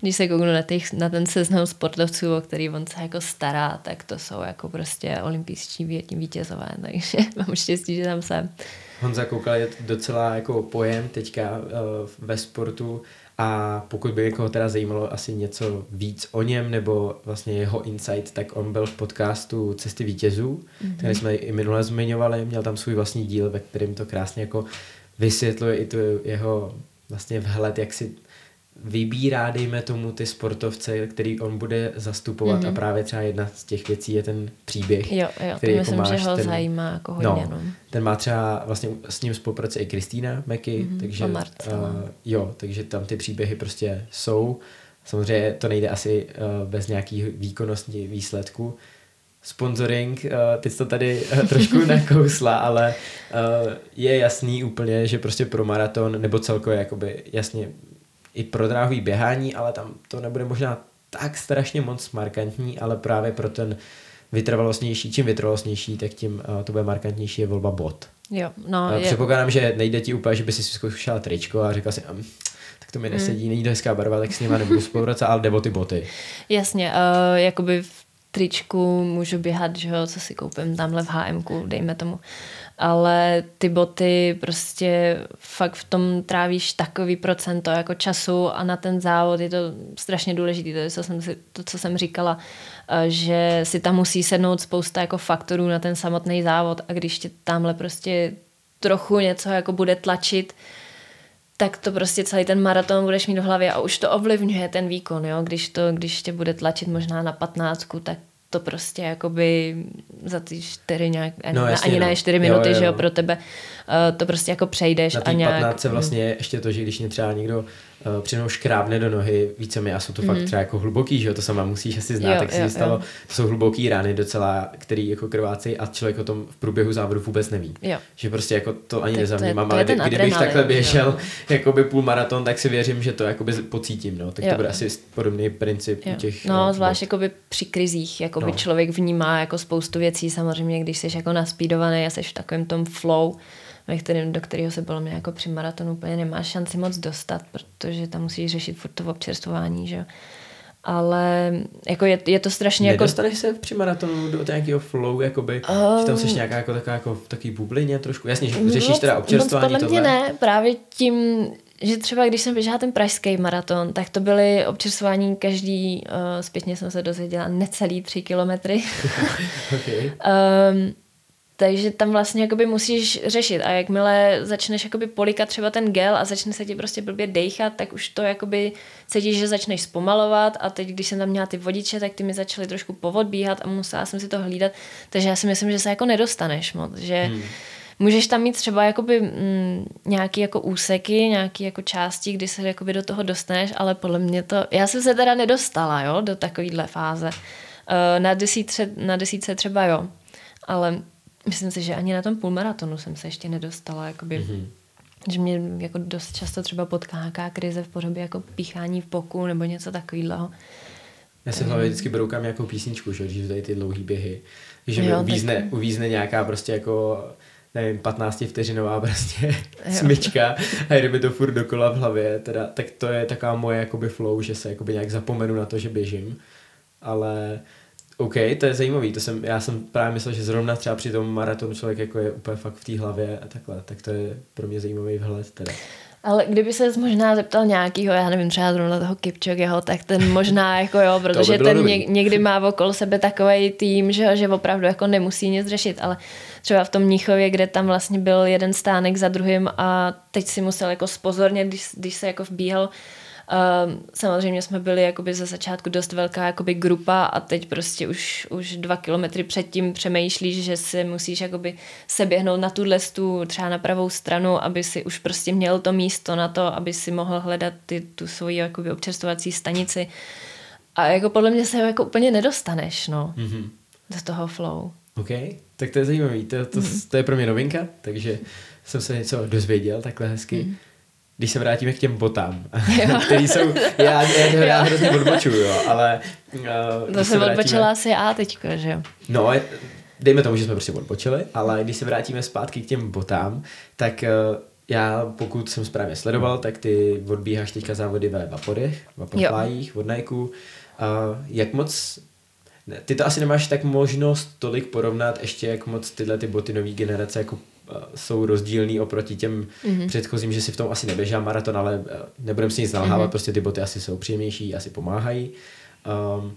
když se kouknu na, těch, na ten seznam sportovců, o který on se jako stará, tak to jsou jako prostě olympijští vítězové, *laughs* takže mám štěstí, že tam jsem. Honza Koukal je docela jako pojem teďka uh, ve sportu a pokud by někoho teda zajímalo asi něco víc o něm nebo vlastně jeho insight, tak on byl v podcastu Cesty vítězů, mm-hmm. který jsme i minule zmiňovali, měl tam svůj vlastní díl, ve kterém to krásně jako vysvětluje i tu jeho vlastně vhled, jak si vybírá, dejme tomu, ty sportovce, který on bude zastupovat mm-hmm. a právě třeba jedna z těch věcí je ten příběh. Jo, jo, který to myslím, jako máš, že ho ten, zajímá jako hodně. No, no. Ten má třeba, vlastně s ním spolupracuje i Kristýna Meky, mm-hmm. takže, uh, jo, takže tam ty příběhy prostě jsou. Samozřejmě to nejde asi uh, bez nějakých výkonnostní výsledků. Sponsoring, uh, teď to tady uh, *laughs* trošku nakousla, ale uh, je jasný úplně, že prostě pro maraton, nebo celkově jakoby jasně i pro dráhový běhání, ale tam to nebude možná tak strašně moc markantní, ale právě pro ten vytrvalostnější, čím vytrvalostnější, tak tím uh, to bude markantnější je volba bot. Jo, no, uh, je... Předpokládám, že nejde ti úplně, že by si zkoušela tričko a říkal si, um, tak to mi nesedí, mm. není to hezká barva, tak s nima nebudu spolupracovat, ale jde o ty boty. Jasně, uh, jakoby tričku můžu běhat, že jo, co si koupím tamhle v HM, dejme tomu. Ale ty boty prostě fakt v tom trávíš takový procento jako času a na ten závod je to strašně důležité. To, je, co jsem si, to, co jsem říkala, eh, že si tam musí sednout spousta jako faktorů na ten samotný závod a když tě tamhle prostě trochu něco jako bude tlačit, tak to prostě celý ten maraton budeš mít v hlavě a už to ovlivňuje ten výkon, jo? Když, to, když tě bude tlačit možná na patnáctku, tak to prostě jakoby za ty čtyři nějak, no, jasně, ani no. ne čtyři minuty, jo, jo. že jo, pro tebe uh, to prostě jako přejdeš na a nějak... Na vlastně ještě to, že když mě třeba někdo uh, přinou škrábne do nohy, více mi a jsou to mm. fakt mhm. třeba jako hluboký, že jo, to sama musíš asi znát, jo, tak si stalo, jo. to jsou hluboký rány docela, který jako krvácejí a člověk o tom v průběhu závodu vůbec neví. Jo. Že prostě jako to ani nezaměmám, ale kdybych takhle běžel jo. *laughs* jakoby půl maraton, tak si věřím, že to jakoby pocítím, no, tak jo. to bude asi podobný princip jo. těch... No, no zvlášť jakoby při krizích, jakoby no. člověk vnímá jako spoustu věcí, samozřejmě, když jsi jako naspídovaný a jsi v takovém tom flow, ve kterém, do kterého se bylo mě jako při maratonu úplně nemáš šanci moc dostat, protože tam musíš řešit furt to občerstvování, že jo. Ale jako je, je to strašně jako- Nedostaneš jako... se při maratonu do nějakého flow, jakoby, um, že tam jsi nějaká jako taková jako v takový bublině trošku, jasně, že řešíš teda občerstvování moc podle mě ne, právě tím, že třeba když jsem běžela ten pražský maraton, tak to byly občerstvování každý, uh, zpětně jsem se dozvěděla, necelý tři kilometry. *laughs* okay. um, takže tam vlastně jakoby musíš řešit a jakmile začneš jakoby polikat třeba ten gel a začne se ti prostě blbě dejchat, tak už to jakoby cítíš, že začneš zpomalovat a teď, když jsem tam měla ty vodiče, tak ty mi začaly trošku povodbíhat a musela jsem si to hlídat, takže já si myslím, že se jako nedostaneš moc, že hmm. můžeš tam mít třeba jakoby mm, nějaký jako úseky, nějaký jako části, kdy se jakoby do toho dostaneš, ale podle mě to, já jsem se teda nedostala, jo, do takovýhle fáze. Uh, na desítce, na desítce třeba jo, ale myslím si, že ani na tom půlmaratonu jsem se ještě nedostala, jakoby, mm-hmm. že mě jako dost často třeba potká nějaká krize v podobě jako píchání v boku nebo něco takového. Já si hlavě vždycky broukám nějakou písničku, že když tady ty dlouhý běhy, že mi uvízne, tak... uvízne nějaká prostě jako nevím, 15 vteřinová prostě *laughs* smyčka a jde mi to furt dokola v hlavě, teda, tak to je taková moje jakoby flow, že se jakoby nějak zapomenu na to, že běžím, ale OK, to je zajímavý, to jsem, já jsem právě myslel, že zrovna třeba při tom maratonu člověk jako je úplně fakt v té hlavě a takhle, tak to je pro mě zajímavý vhled teda. Ale kdyby se možná zeptal nějakýho, já nevím, třeba zrovna toho Kipčogeho, tak ten možná jako jo, *laughs* protože by ten ně, někdy má okolo sebe takový tým, že, že opravdu jako nemusí nic řešit, ale třeba v tom Mnichově, kde tam vlastně byl jeden stánek za druhým a teď si musel jako spozorně, když, když se jako vbíhal Um, samozřejmě jsme byli jakoby ze začátku dost velká jakoby grupa a teď prostě už, už dva kilometry předtím přemýšlíš, že si musíš jakoby se běhnout na tuhle stu, třeba na pravou stranu, aby si už prostě měl to místo na to, aby si mohl hledat ty, tu svoji jakoby občerstvovací stanici. A jako podle mě se jako úplně nedostaneš, no, mm-hmm. do toho flow. OK, tak to je zajímavý, to, to, mm-hmm. to je pro mě novinka, takže jsem se něco dozvěděl takhle hezky. Mm-hmm když se vrátíme k těm botám, *laughs* který jsou, já, já, *laughs* já hrozně odbočuju, jo, ale... Uh, to jsem vrátíme, odbočila asi já teďka, že jo? No, dejme tomu, že jsme prostě odbočili, ale když se vrátíme zpátky k těm botám, tak uh, já, pokud jsem správně sledoval, tak ty odbíháš teďka závody ve Vaporech, Vaporflyích, od Nike. Uh, jak moc ty to asi nemáš tak možnost tolik porovnat ještě, jak moc tyhle ty boty nové generace jako jsou rozdílný oproti těm mm-hmm. předchozím, že si v tom asi neběžá maraton, ale eh, nebudem si nic nalhávat, mm-hmm. prostě ty boty asi jsou příjemnější, asi pomáhají. Um,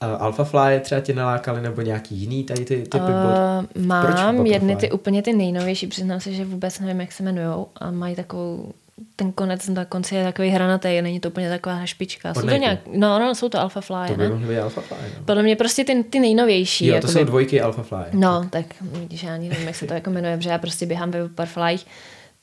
Alpha Fly třeba tě nalákali nebo nějaký jiný tady ty typy uh, bot? Mám Proč jedny ty úplně ty nejnovější, přiznám se, že vůbec nevím, jak se jmenují a mají takovou ten konec na konci je takový hranatý, není to úplně taková špička. Jsou to nějak, no, no, jsou to Alpha Fly, To by mohly být Alpha Fly, no. Podle mě prostě ty, ty nejnovější. Jo, to jakoby, jsou dvojky Alpha Fly. No, tak vidíš, já ani nevím, jak se to jako jmenuje, protože já prostě běhám ve Butterfly,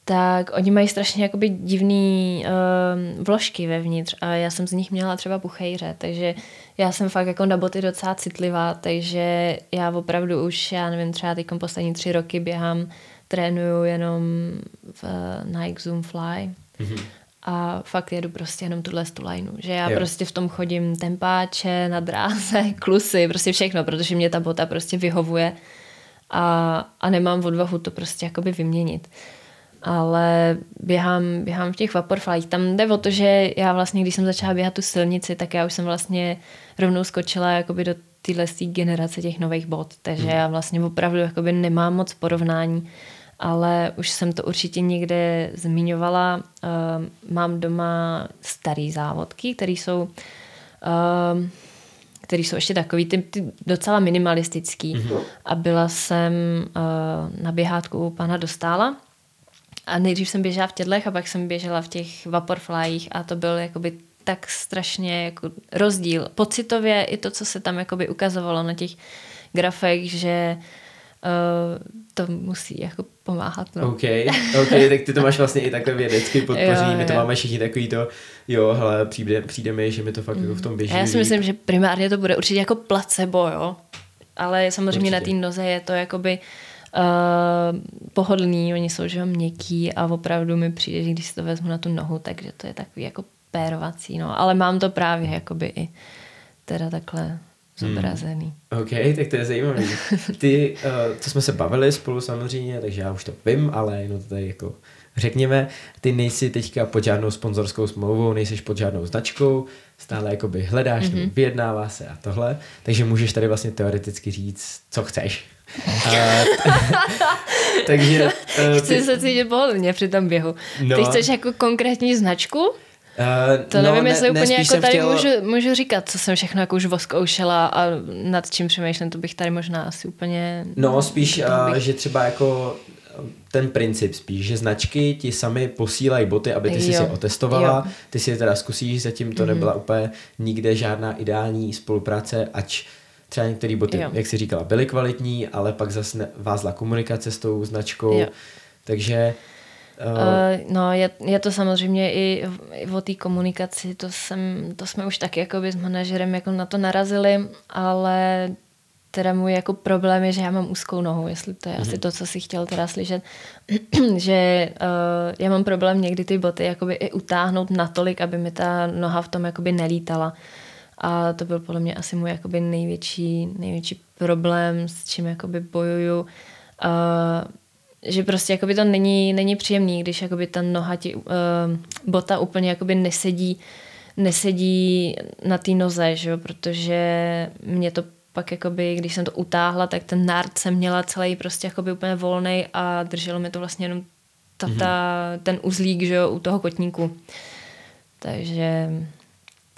tak oni mají strašně jakoby divný um, vložky vevnitř a já jsem z nich měla třeba puchejře, takže já jsem fakt jako na boty docela citlivá, takže já opravdu už, já nevím, třeba teď poslední tři roky běhám trénuju jenom v Nike Zoom Fly mm-hmm. a fakt jedu prostě jenom tuhle tu lineu, že já jo. prostě v tom chodím tempáče, na dráze, *laughs* klusy, prostě všechno, protože mě ta bota prostě vyhovuje a, a nemám odvahu to prostě jakoby vyměnit. ale běhám, běhám v těch vaporflych. Tam jde o to, že já vlastně, když jsem začala běhat tu silnici, tak já už jsem vlastně rovnou skočila jakoby do téhle generace těch nových bot, takže hmm. já vlastně opravdu jakoby nemám moc porovnání, ale už jsem to určitě někde zmiňovala. Uh, mám doma starý závodky, které jsou uh, který jsou ještě takový ty, ty docela minimalistický. Mm-hmm. A byla jsem uh, na běhátku u pana Dostála a nejdřív jsem běžela v tědlech a pak jsem běžela v těch vaporflyích a to byl jakoby tak strašně jako rozdíl. Pocitově i to, co se tam jakoby ukazovalo na těch grafech, že uh, to musí jako pomáhat. No. OK, OK, tak ty to máš vlastně i takhle vědecky podpoření, my to máme všichni takový to, jo, hele, přijde, přijde mi, že mi to fakt mm. jako v tom běží. Já si myslím, že primárně to bude určitě jako placebo, jo, ale samozřejmě určitě. na té noze je to jakoby uh, pohodlný, oni jsou že měkký a opravdu mi přijde, že když si to vezmu na tu nohu, takže to je takový jako pérovací, no, ale mám to právě jakoby i teda takhle zobrazený. Hmm. OK, tak to je zajímavé. *laughs* Ty, uh, to jsme se bavili spolu samozřejmě, takže já už to vím, ale jenom to tady jako řekněme, ty nejsi teďka pod žádnou sponzorskou smlouvou, nejsi pod žádnou značkou, stále jakoby hledáš, mm-hmm. vyjednává se a tohle, takže můžeš tady vlastně teoreticky říct, co chceš. A, *laughs* takže... Uh, Chci ty... se cítit pohodlně při tom běhu. No. Ty chceš jako konkrétní značku? Uh, to no, nevím, ne, jestli úplně jako tady chtěl... můžu, můžu říkat, co jsem všechno jako už voskoušela a nad čím přemýšlím, to bych tady možná asi úplně... No, spíš, uh, že třeba jako ten princip spíš, že značky ti sami posílají boty, aby ty si jo. si otestovala, jo. ty si je teda zkusíš, zatím to mm-hmm. nebyla úplně nikde žádná ideální spolupráce, ač třeba některé boty, jo. jak si říkala, byly kvalitní, ale pak zase vázla komunikace s tou značkou, jo. takže Uh, no, je, je to samozřejmě i, i o té komunikaci, to, jsem, to jsme už taky jako s manažerem jako na to narazili, ale teda můj jako problém je, že já mám úzkou nohu, jestli to je mm-hmm. asi mhm. to, co si chtěl teda slyšet, *clears throat* že uh, já mám problém někdy ty boty jakoby i utáhnout natolik, aby mi ta noha v tom jakoby nelítala. A to byl podle mě asi můj jakoby největší, největší problém, s čím jakoby bojuju. Uh, že prostě jakoby to není, není příjemný, když jakoby ta noha ti, uh, bota úplně jakoby nesedí, nesedí na té noze, že jo? protože mě to pak jakoby, když jsem to utáhla, tak ten nárt jsem měla celý prostě jakoby úplně volný a drželo mi to vlastně jenom ta, mm-hmm. ta, ten uzlík, že jo, u toho kotníku. Takže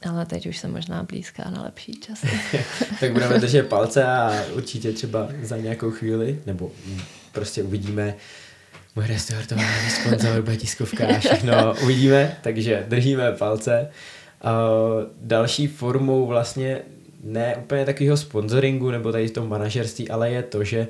ale teď už jsem možná blízká na lepší časy. *laughs* tak budeme držet palce a určitě třeba za nějakou chvíli, nebo prostě uvidíme, můj restaurování sponzor, bude tiskovka a všechno uvidíme, takže držíme palce. Uh, další formou vlastně ne úplně takového sponsoringu nebo tady toho manažerství, ale je to, že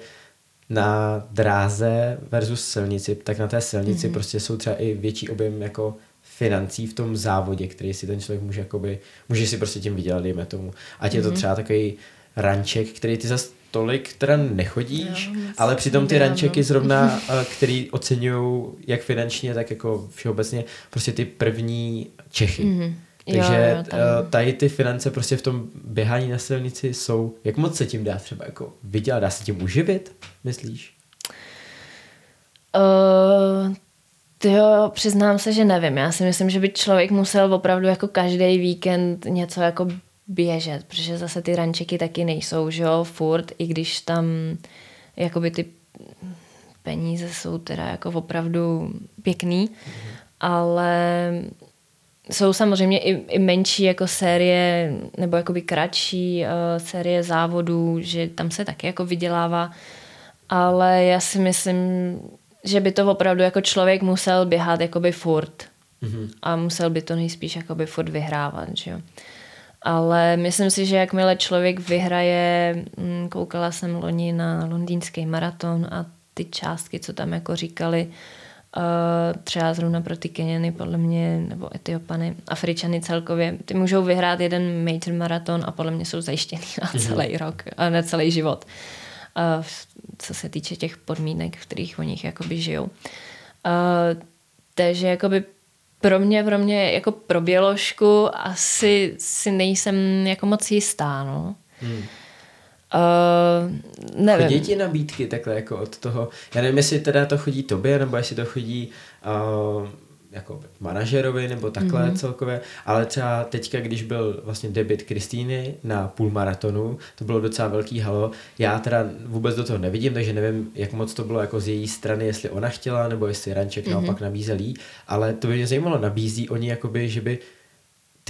na dráze versus silnici, tak na té silnici mm-hmm. prostě jsou třeba i větší objem jako financí v tom závodě, který si ten člověk může jakoby, může si prostě tím vydělat, dejme tomu. Ať mm-hmm. je to mhm. třeba takový ranček, který ty zase tolik teda nechodíš, jo, ale přitom ty rančeky zrovna, *laughs* který oceňují jak finančně, tak jako všeobecně prostě ty první Čechy. Mm-hmm. Takže jo, jo, tam... tady ty finance prostě v tom běhání na silnici jsou, jak moc se tím dá třeba jako vydělat, dá se tím uživit, myslíš? Uh, jo, přiznám se, že nevím. Já si myslím, že by člověk musel opravdu jako každý víkend něco jako běžet, protože zase ty rančeky taky nejsou, že jo, furt, i když tam jakoby ty peníze jsou teda jako opravdu pěkný, mm-hmm. ale jsou samozřejmě i, i menší jako série nebo jakoby kratší uh, série závodů, že tam se taky jako vydělává, ale já si myslím, že by to opravdu jako člověk musel běhat jakoby furt mm-hmm. a musel by to nejspíš jakoby furt vyhrávat, že jo. Ale myslím si, že jakmile člověk vyhraje, mm, koukala jsem loni na londýnský maraton a ty částky, co tam jako říkali, Uh, třeba zrovna pro ty Kenyany, podle mě, nebo Etiopany, Afričany celkově, ty můžou vyhrát jeden major maraton a podle mě jsou zajištěný na mhm. celý rok a na celý život. Uh, co se týče těch podmínek, v kterých oni jakoby žijou. Uh, takže jakoby pro mě, pro mě jako pro běložku asi si nejsem jako moc jistá, no. Hmm. Uh, nevím. Chodí ti nabídky takhle jako od toho, já nevím, jestli teda to chodí tobě, nebo jestli to chodí uh, jako manažerovi nebo takhle mm-hmm. celkově, ale třeba teďka, když byl vlastně debit Kristýny na půlmaratonu, to bylo docela velký halo, já teda vůbec do toho nevidím, takže nevím, jak moc to bylo jako z její strany, jestli ona chtěla, nebo jestli Ranček mm-hmm. naopak nabízel jí, ale to by mě zajímalo, nabízí oni jakoby, že by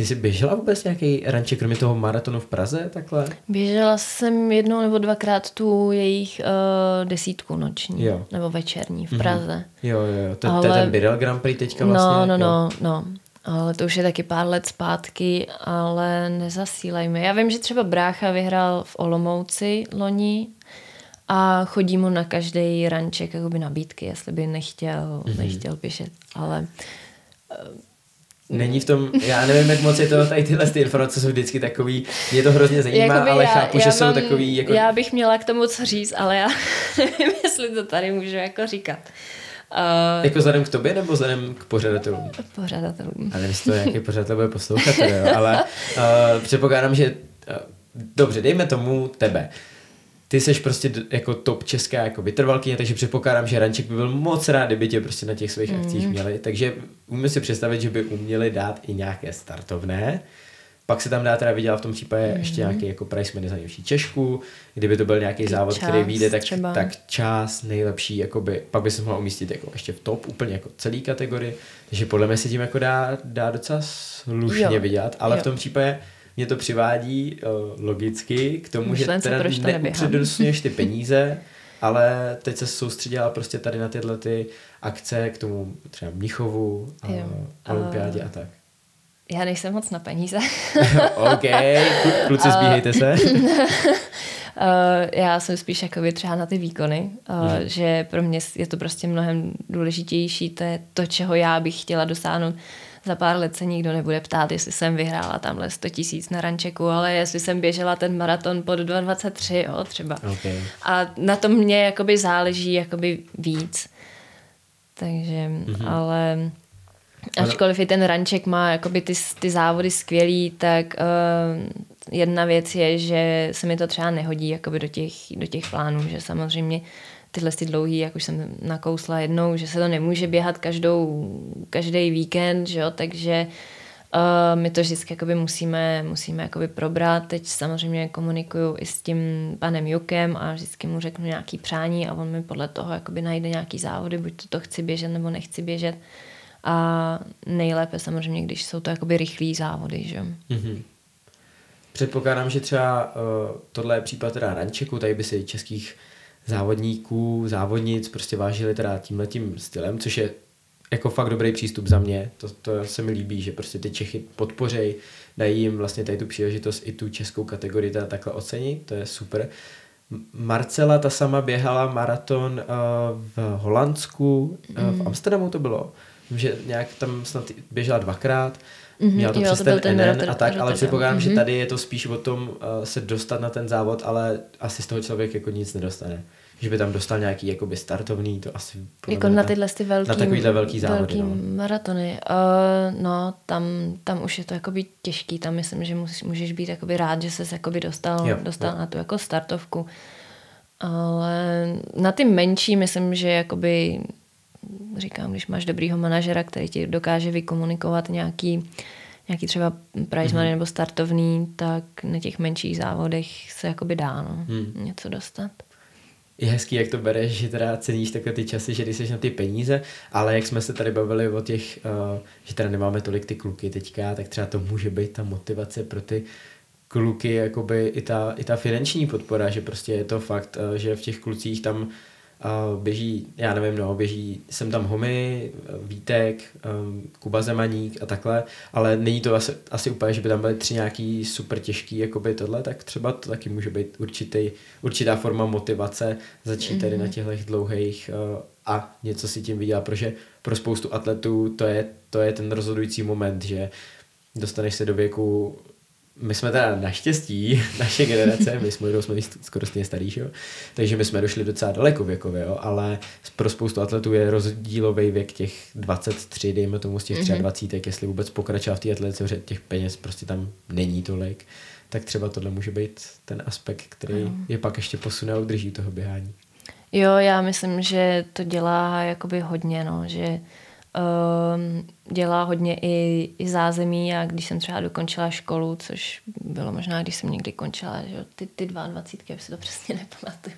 ty jsi běžela vůbec nějaký ranček, kromě toho maratonu v Praze takhle? Běžela jsem jednou nebo dvakrát tu jejich uh, desítku noční, jo. nebo večerní v mhm. Praze. Mm-hmm. Jo, jo, jo. To, Ale... to je ten Birel Grand Prix teďka vlastně. No, no, no, no. Ale to už je taky pár let zpátky, ale nezasílej mi. Já vím, že třeba brácha vyhrál v Olomouci loni a chodí mu na každý ranček jakoby nabídky, jestli by nechtěl, mm-hmm. nechtěl běžet. Ale Není v tom, já nevím, jak moc je to, tady tyhle ty informace jsou vždycky takový, mě to hrozně zajímá, Jakoby ale já, chápu, já že mám, jsou takový... Jako... Já bych měla k tomu co říct, ale já *laughs* nevím, jestli to tady můžu jako říkat. Uh, jako vzhledem k tobě nebo vzhledem k pořadatelům? Pořadatelům. A nevím, to nějaký pořadatel bude poslouchat, jo, ale uh, *laughs* předpokládám, že uh, dobře, dejme tomu tebe. Uh, ty seš prostě jako top česká jako vytrvalkyně, takže předpokládám, že Ranček by byl moc rád, kdyby tě prostě na těch svých mm. akcích měli. Takže umíme si představit, že by uměli dát i nějaké startovné. Pak se tam dá teda viděla v tom případě mm. ještě nějaký jako price money za nejlepší Češku. Kdyby to byl nějaký závod, čas, který vyjde, tak, tak čas nejlepší, jakoby, pak by se mohla umístit jako ještě v top, úplně jako celý kategorii. Takže podle mě se tím jako dá, dá docela slušně jo. vidět, ale jo. v tom případě mě to přivádí uh, logicky k tomu, Myšlence, že teda neupřednostňuješ ty *laughs* peníze, ale teď se soustředila prostě tady na tyhle ty akce k tomu třeba Mnichovu, a olympiádě a tak. Já nejsem moc na peníze. *laughs* OK, kluci zbíhejte se. Uh, *laughs* já jsem spíš jako třeba na ty výkony, uh, mm. že pro mě je to prostě mnohem důležitější, to je to, čeho já bych chtěla dosáhnout za pár let se nikdo nebude ptát, jestli jsem vyhrála tamhle 100 tisíc na rančeku, ale jestli jsem běžela ten maraton pod 2.23, jo, třeba. Okay. A na tom mě jakoby záleží jakoby víc. Takže, mm-hmm. ale ačkoliv i ten ranček má jakoby ty, ty závody skvělý, tak uh, jedna věc je, že se mi to třeba nehodí jakoby do těch, do těch plánů, že samozřejmě tyhle ty dlouhý, jak už jsem nakousla jednou, že se to nemůže běhat každou, každý víkend, že jo, takže uh, my to vždycky jakoby musíme, musíme jakoby probrat. Teď samozřejmě komunikuju i s tím panem Jukem a vždycky mu řeknu nějaký přání a on mi podle toho jakoby najde nějaký závody, buď to, to chci běžet nebo nechci běžet. A nejlépe samozřejmě, když jsou to jakoby rychlý závody, že mm-hmm. Předpokládám, že třeba uh, tohle je případ teda Rančeku, tady by si českých závodníků, závodnic prostě vážili teda tímhletím stylem, což je jako fakt dobrý přístup za mě. To, to se mi líbí, že prostě ty Čechy podpořej, dají jim vlastně tady tu příležitost i tu českou kategorii teda takhle ocenit, to je super. Marcela ta sama běhala maraton uh, v Holandsku, uh, v mm. Amsterdamu to bylo, že nějak tam snad běžela dvakrát, mm-hmm, měla to jo, přes to ten, ten NN a tak, ale předpokládám, mm-hmm. že tady je to spíš o tom uh, se dostat na ten závod, ale asi z toho člověk jako nic nedostane že by tam dostal nějaký jakoby startovný, to asi... Jako na tyhle ty velký, na takovýhle velký závody, velký no. maratony. Uh, no, tam, tam už je to jakoby těžký, tam myslím, že musíš, můžeš být jakoby rád, že ses jakoby dostal, jo, dostal jo. na tu jako startovku. Ale na ty menší myslím, že jakoby říkám, když máš dobrýho manažera, který ti dokáže vykomunikovat nějaký nějaký třeba prize money mm-hmm. nebo startovný, tak na těch menších závodech se jakoby dá no, mm. něco dostat je hezký, jak to bereš, že teda ceníš takhle ty časy, že když jsi na ty peníze, ale jak jsme se tady bavili o těch, uh, že teda nemáme tolik ty kluky teďka, tak třeba to může být ta motivace pro ty kluky, jakoby i ta, i ta finanční podpora, že prostě je to fakt, uh, že v těch klucích tam Uh, běží, já nevím, no, běží, jsem tam Homy, Vítek, um, Kuba Zemaník a takhle, ale není to asi, asi úplně, že by tam byly tři nějaký super těžký, jakoby tohle, tak třeba to taky může být určitý, určitá forma motivace začít mm-hmm. tady na mhm. těchto dlouhých uh, a něco si tím vydělat, protože pro spoustu atletů to je, to je ten rozhodující moment, že dostaneš se do věku my jsme teda naštěstí, *laughs* naše generace, my jsme, jsme skoro stejně starý, jo? takže my jsme došli docela daleko věkově, jo? ale pro spoustu atletů je rozdílový věk těch 23, dejme tomu z těch 23, mm-hmm. jestli vůbec pokračovat v té atletice, protože těch peněz prostě tam není tolik. tak třeba tohle může být ten aspekt, který ano. je pak ještě posune a udrží toho běhání. Jo, já myslím, že to dělá jakoby hodně, no, že dělá hodně i, i zázemí a když jsem třeba dokončila školu, což bylo možná, když jsem někdy končila, že ty, ty 22, já si to přesně *laughs* nepamatuju.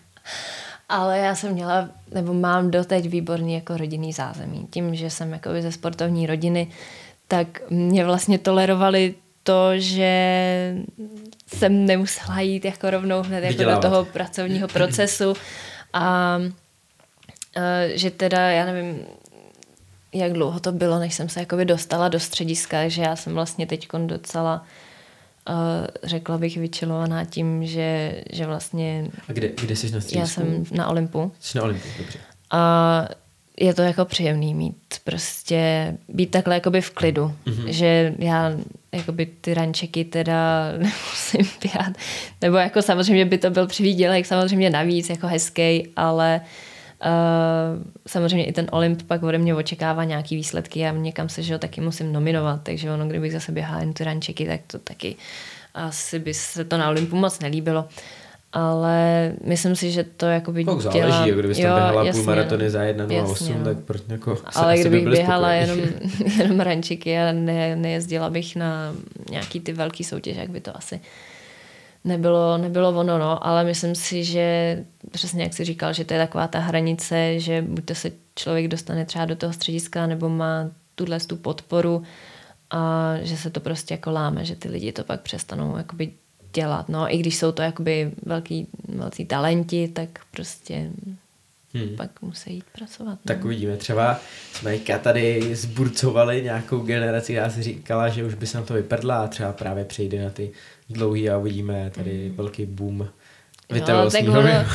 Ale já jsem měla, nebo mám doteď výborný jako rodinný zázemí. Tím, že jsem jako ze sportovní rodiny, tak mě vlastně tolerovali to, že jsem nemusela jít jako rovnou hned jako do toho pracovního procesu a že teda, já nevím, jak dlouho to bylo, než jsem se jakoby dostala do střediska, že já jsem vlastně teď docela uh, řekla bych vyčilovaná tím, že, že vlastně... A kde, kde jsi na středisku? Já jsem na Olympu. Jsi na Olympu, dobře. A je to jako příjemný mít prostě, být takhle jakoby v klidu, mm-hmm. že já jakoby ty rančeky teda *laughs* nemusím pět, nebo jako samozřejmě by to byl přivídělek, samozřejmě navíc jako hezký, ale uh, samozřejmě i ten Olymp pak ode mě očekává nějaký výsledky a někam se, že ho taky musím nominovat, takže ono, kdybych zase běhala jen ty rančeky, tak to taky asi by se to na Olympu moc nelíbilo. Ale myslím si, že to Pak záleží, dělá... jako kdybyste jo, běhala jasně, půl maratony za 1.08, no. tak proč jako Ale kdybych běhala jenom, *laughs* jenom rančiky a ne, nejezdila bych na nějaký ty velký soutěž, jak by to asi nebylo, nebylo ono, no, ale myslím si, že přesně jak jsi říkal, že to je taková ta hranice, že buď to se člověk dostane třeba do toho střediska, nebo má tuhle tu podporu a že se to prostě jako láme, že ty lidi to pak přestanou jakoby dělat. No, i když jsou to jakoby velký, velcí talenti, tak prostě hmm. pak musí jít pracovat. No. Tak uvidíme. Třeba jsme tady zburcovali nějakou generaci, já si říkala, že už by se na to vyprdla a třeba právě přejde na ty dlouhý a uvidíme tady hmm. velký boom vytrvalostního. No, tak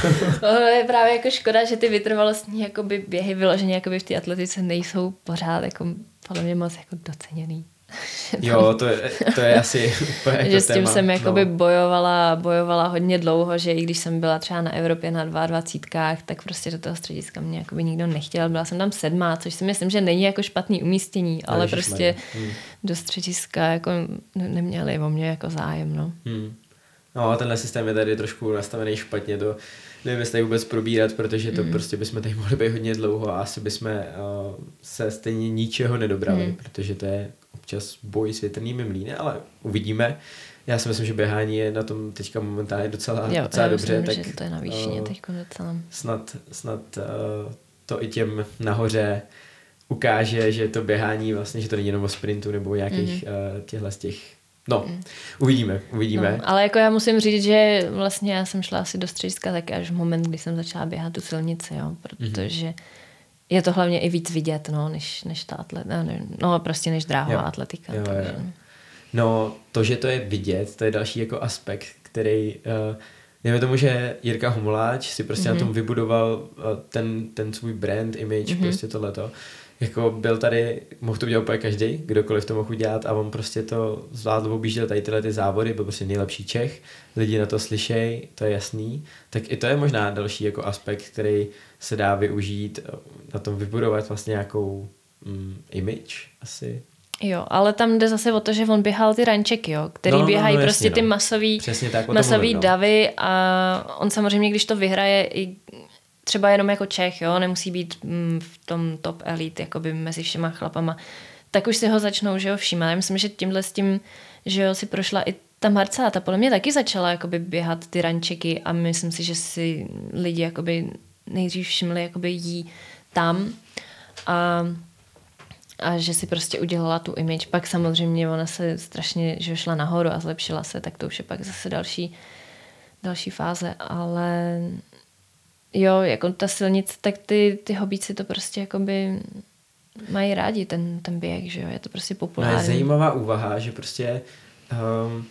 ono, *laughs* ono, je právě jako škoda, že ty vytrvalostní jakoby běhy vyloženě jakoby v té atletice nejsou pořád jako podle mě moc jako doceněný. *laughs* jo, to je, to je asi *laughs* úplně jako Že s tím téma. jsem jakoby no. bojovala, bojovala hodně dlouho, že i když jsem byla třeba na Evropě na 22, tak prostě do toho střediska mě jakoby nikdo nechtěl. Byla jsem tam sedmá, což si myslím, že není jako špatný umístění, ale Ježiš prostě hmm. do střediska jako neměli o mě jako zájem, no. Hmm. No a tenhle systém je tady trošku nastavený špatně, to nevím, jestli vůbec probírat, protože to mm. prostě bychom tady mohli být hodně dlouho a asi bychom uh, se stejně ničeho nedobrali, mm. protože to je občas boj s větrnými mlýny, ale uvidíme. Já si myslím, že běhání je na tom teďka momentálně docela, jo, docela dobře. Myslím, tak, že to je na výšině uh, teď docela. Snad, snad uh, to i těm nahoře ukáže, že to běhání vlastně, že to není jenom o sprintu nebo nějakých mm-hmm. uh, těchhle z těch No, mm. uvidíme, uvidíme. No, ale jako já musím říct, že vlastně já jsem šla asi do střediska taky až v moment, kdy jsem začala běhat tu silnici, jo, protože mm je to hlavně i víc vidět, no, než, než ta atletika, no, no prostě než dráhová jo. atletika. Jo, takže... jo. No, to, že to je vidět, to je další jako aspekt, který, uh, dejme tomu, že Jirka Homoláč si prostě mm-hmm. na mhm. tom vybudoval uh, ten, ten svůj brand, image, mm-hmm. prostě tohleto jako byl tady, mohl to udělat úplně každý, kdokoliv to mohl udělat a on prostě to zvládl, objížděl tady tyhle ty závody, byl prostě nejlepší Čech, lidi na to slyšejí, to je jasný, tak i to je možná další jako aspekt, který se dá využít, na tom vybudovat vlastně nějakou mm, image asi. Jo, ale tam jde zase o to, že on běhal ty rančeky, jo, který no, no, běhají no, prostě jasně, ty no. masový, tak, masový mluvím, no. davy a on samozřejmě, když to vyhraje i třeba jenom jako Čech, jo, nemusí být mm, v tom top elite, jakoby mezi všema chlapama, tak už si ho začnou, že jo, všímat. Já myslím, že tímhle s tím, že jo, si prošla i ta Marcela, ta podle mě taky začala jakoby běhat ty rančeky a myslím si, že si lidi jakoby nejdřív všimli jakoby jí tam a, a že si prostě udělala tu image. Pak samozřejmě ona se strašně, že šla nahoru a zlepšila se, tak to už je pak zase další, další fáze, ale jo, jako ta silnice, tak ty, ty hobíci to prostě jakoby mají rádi ten, ten běh, že jo, je to prostě populární. No je zajímavá úvaha, že prostě um,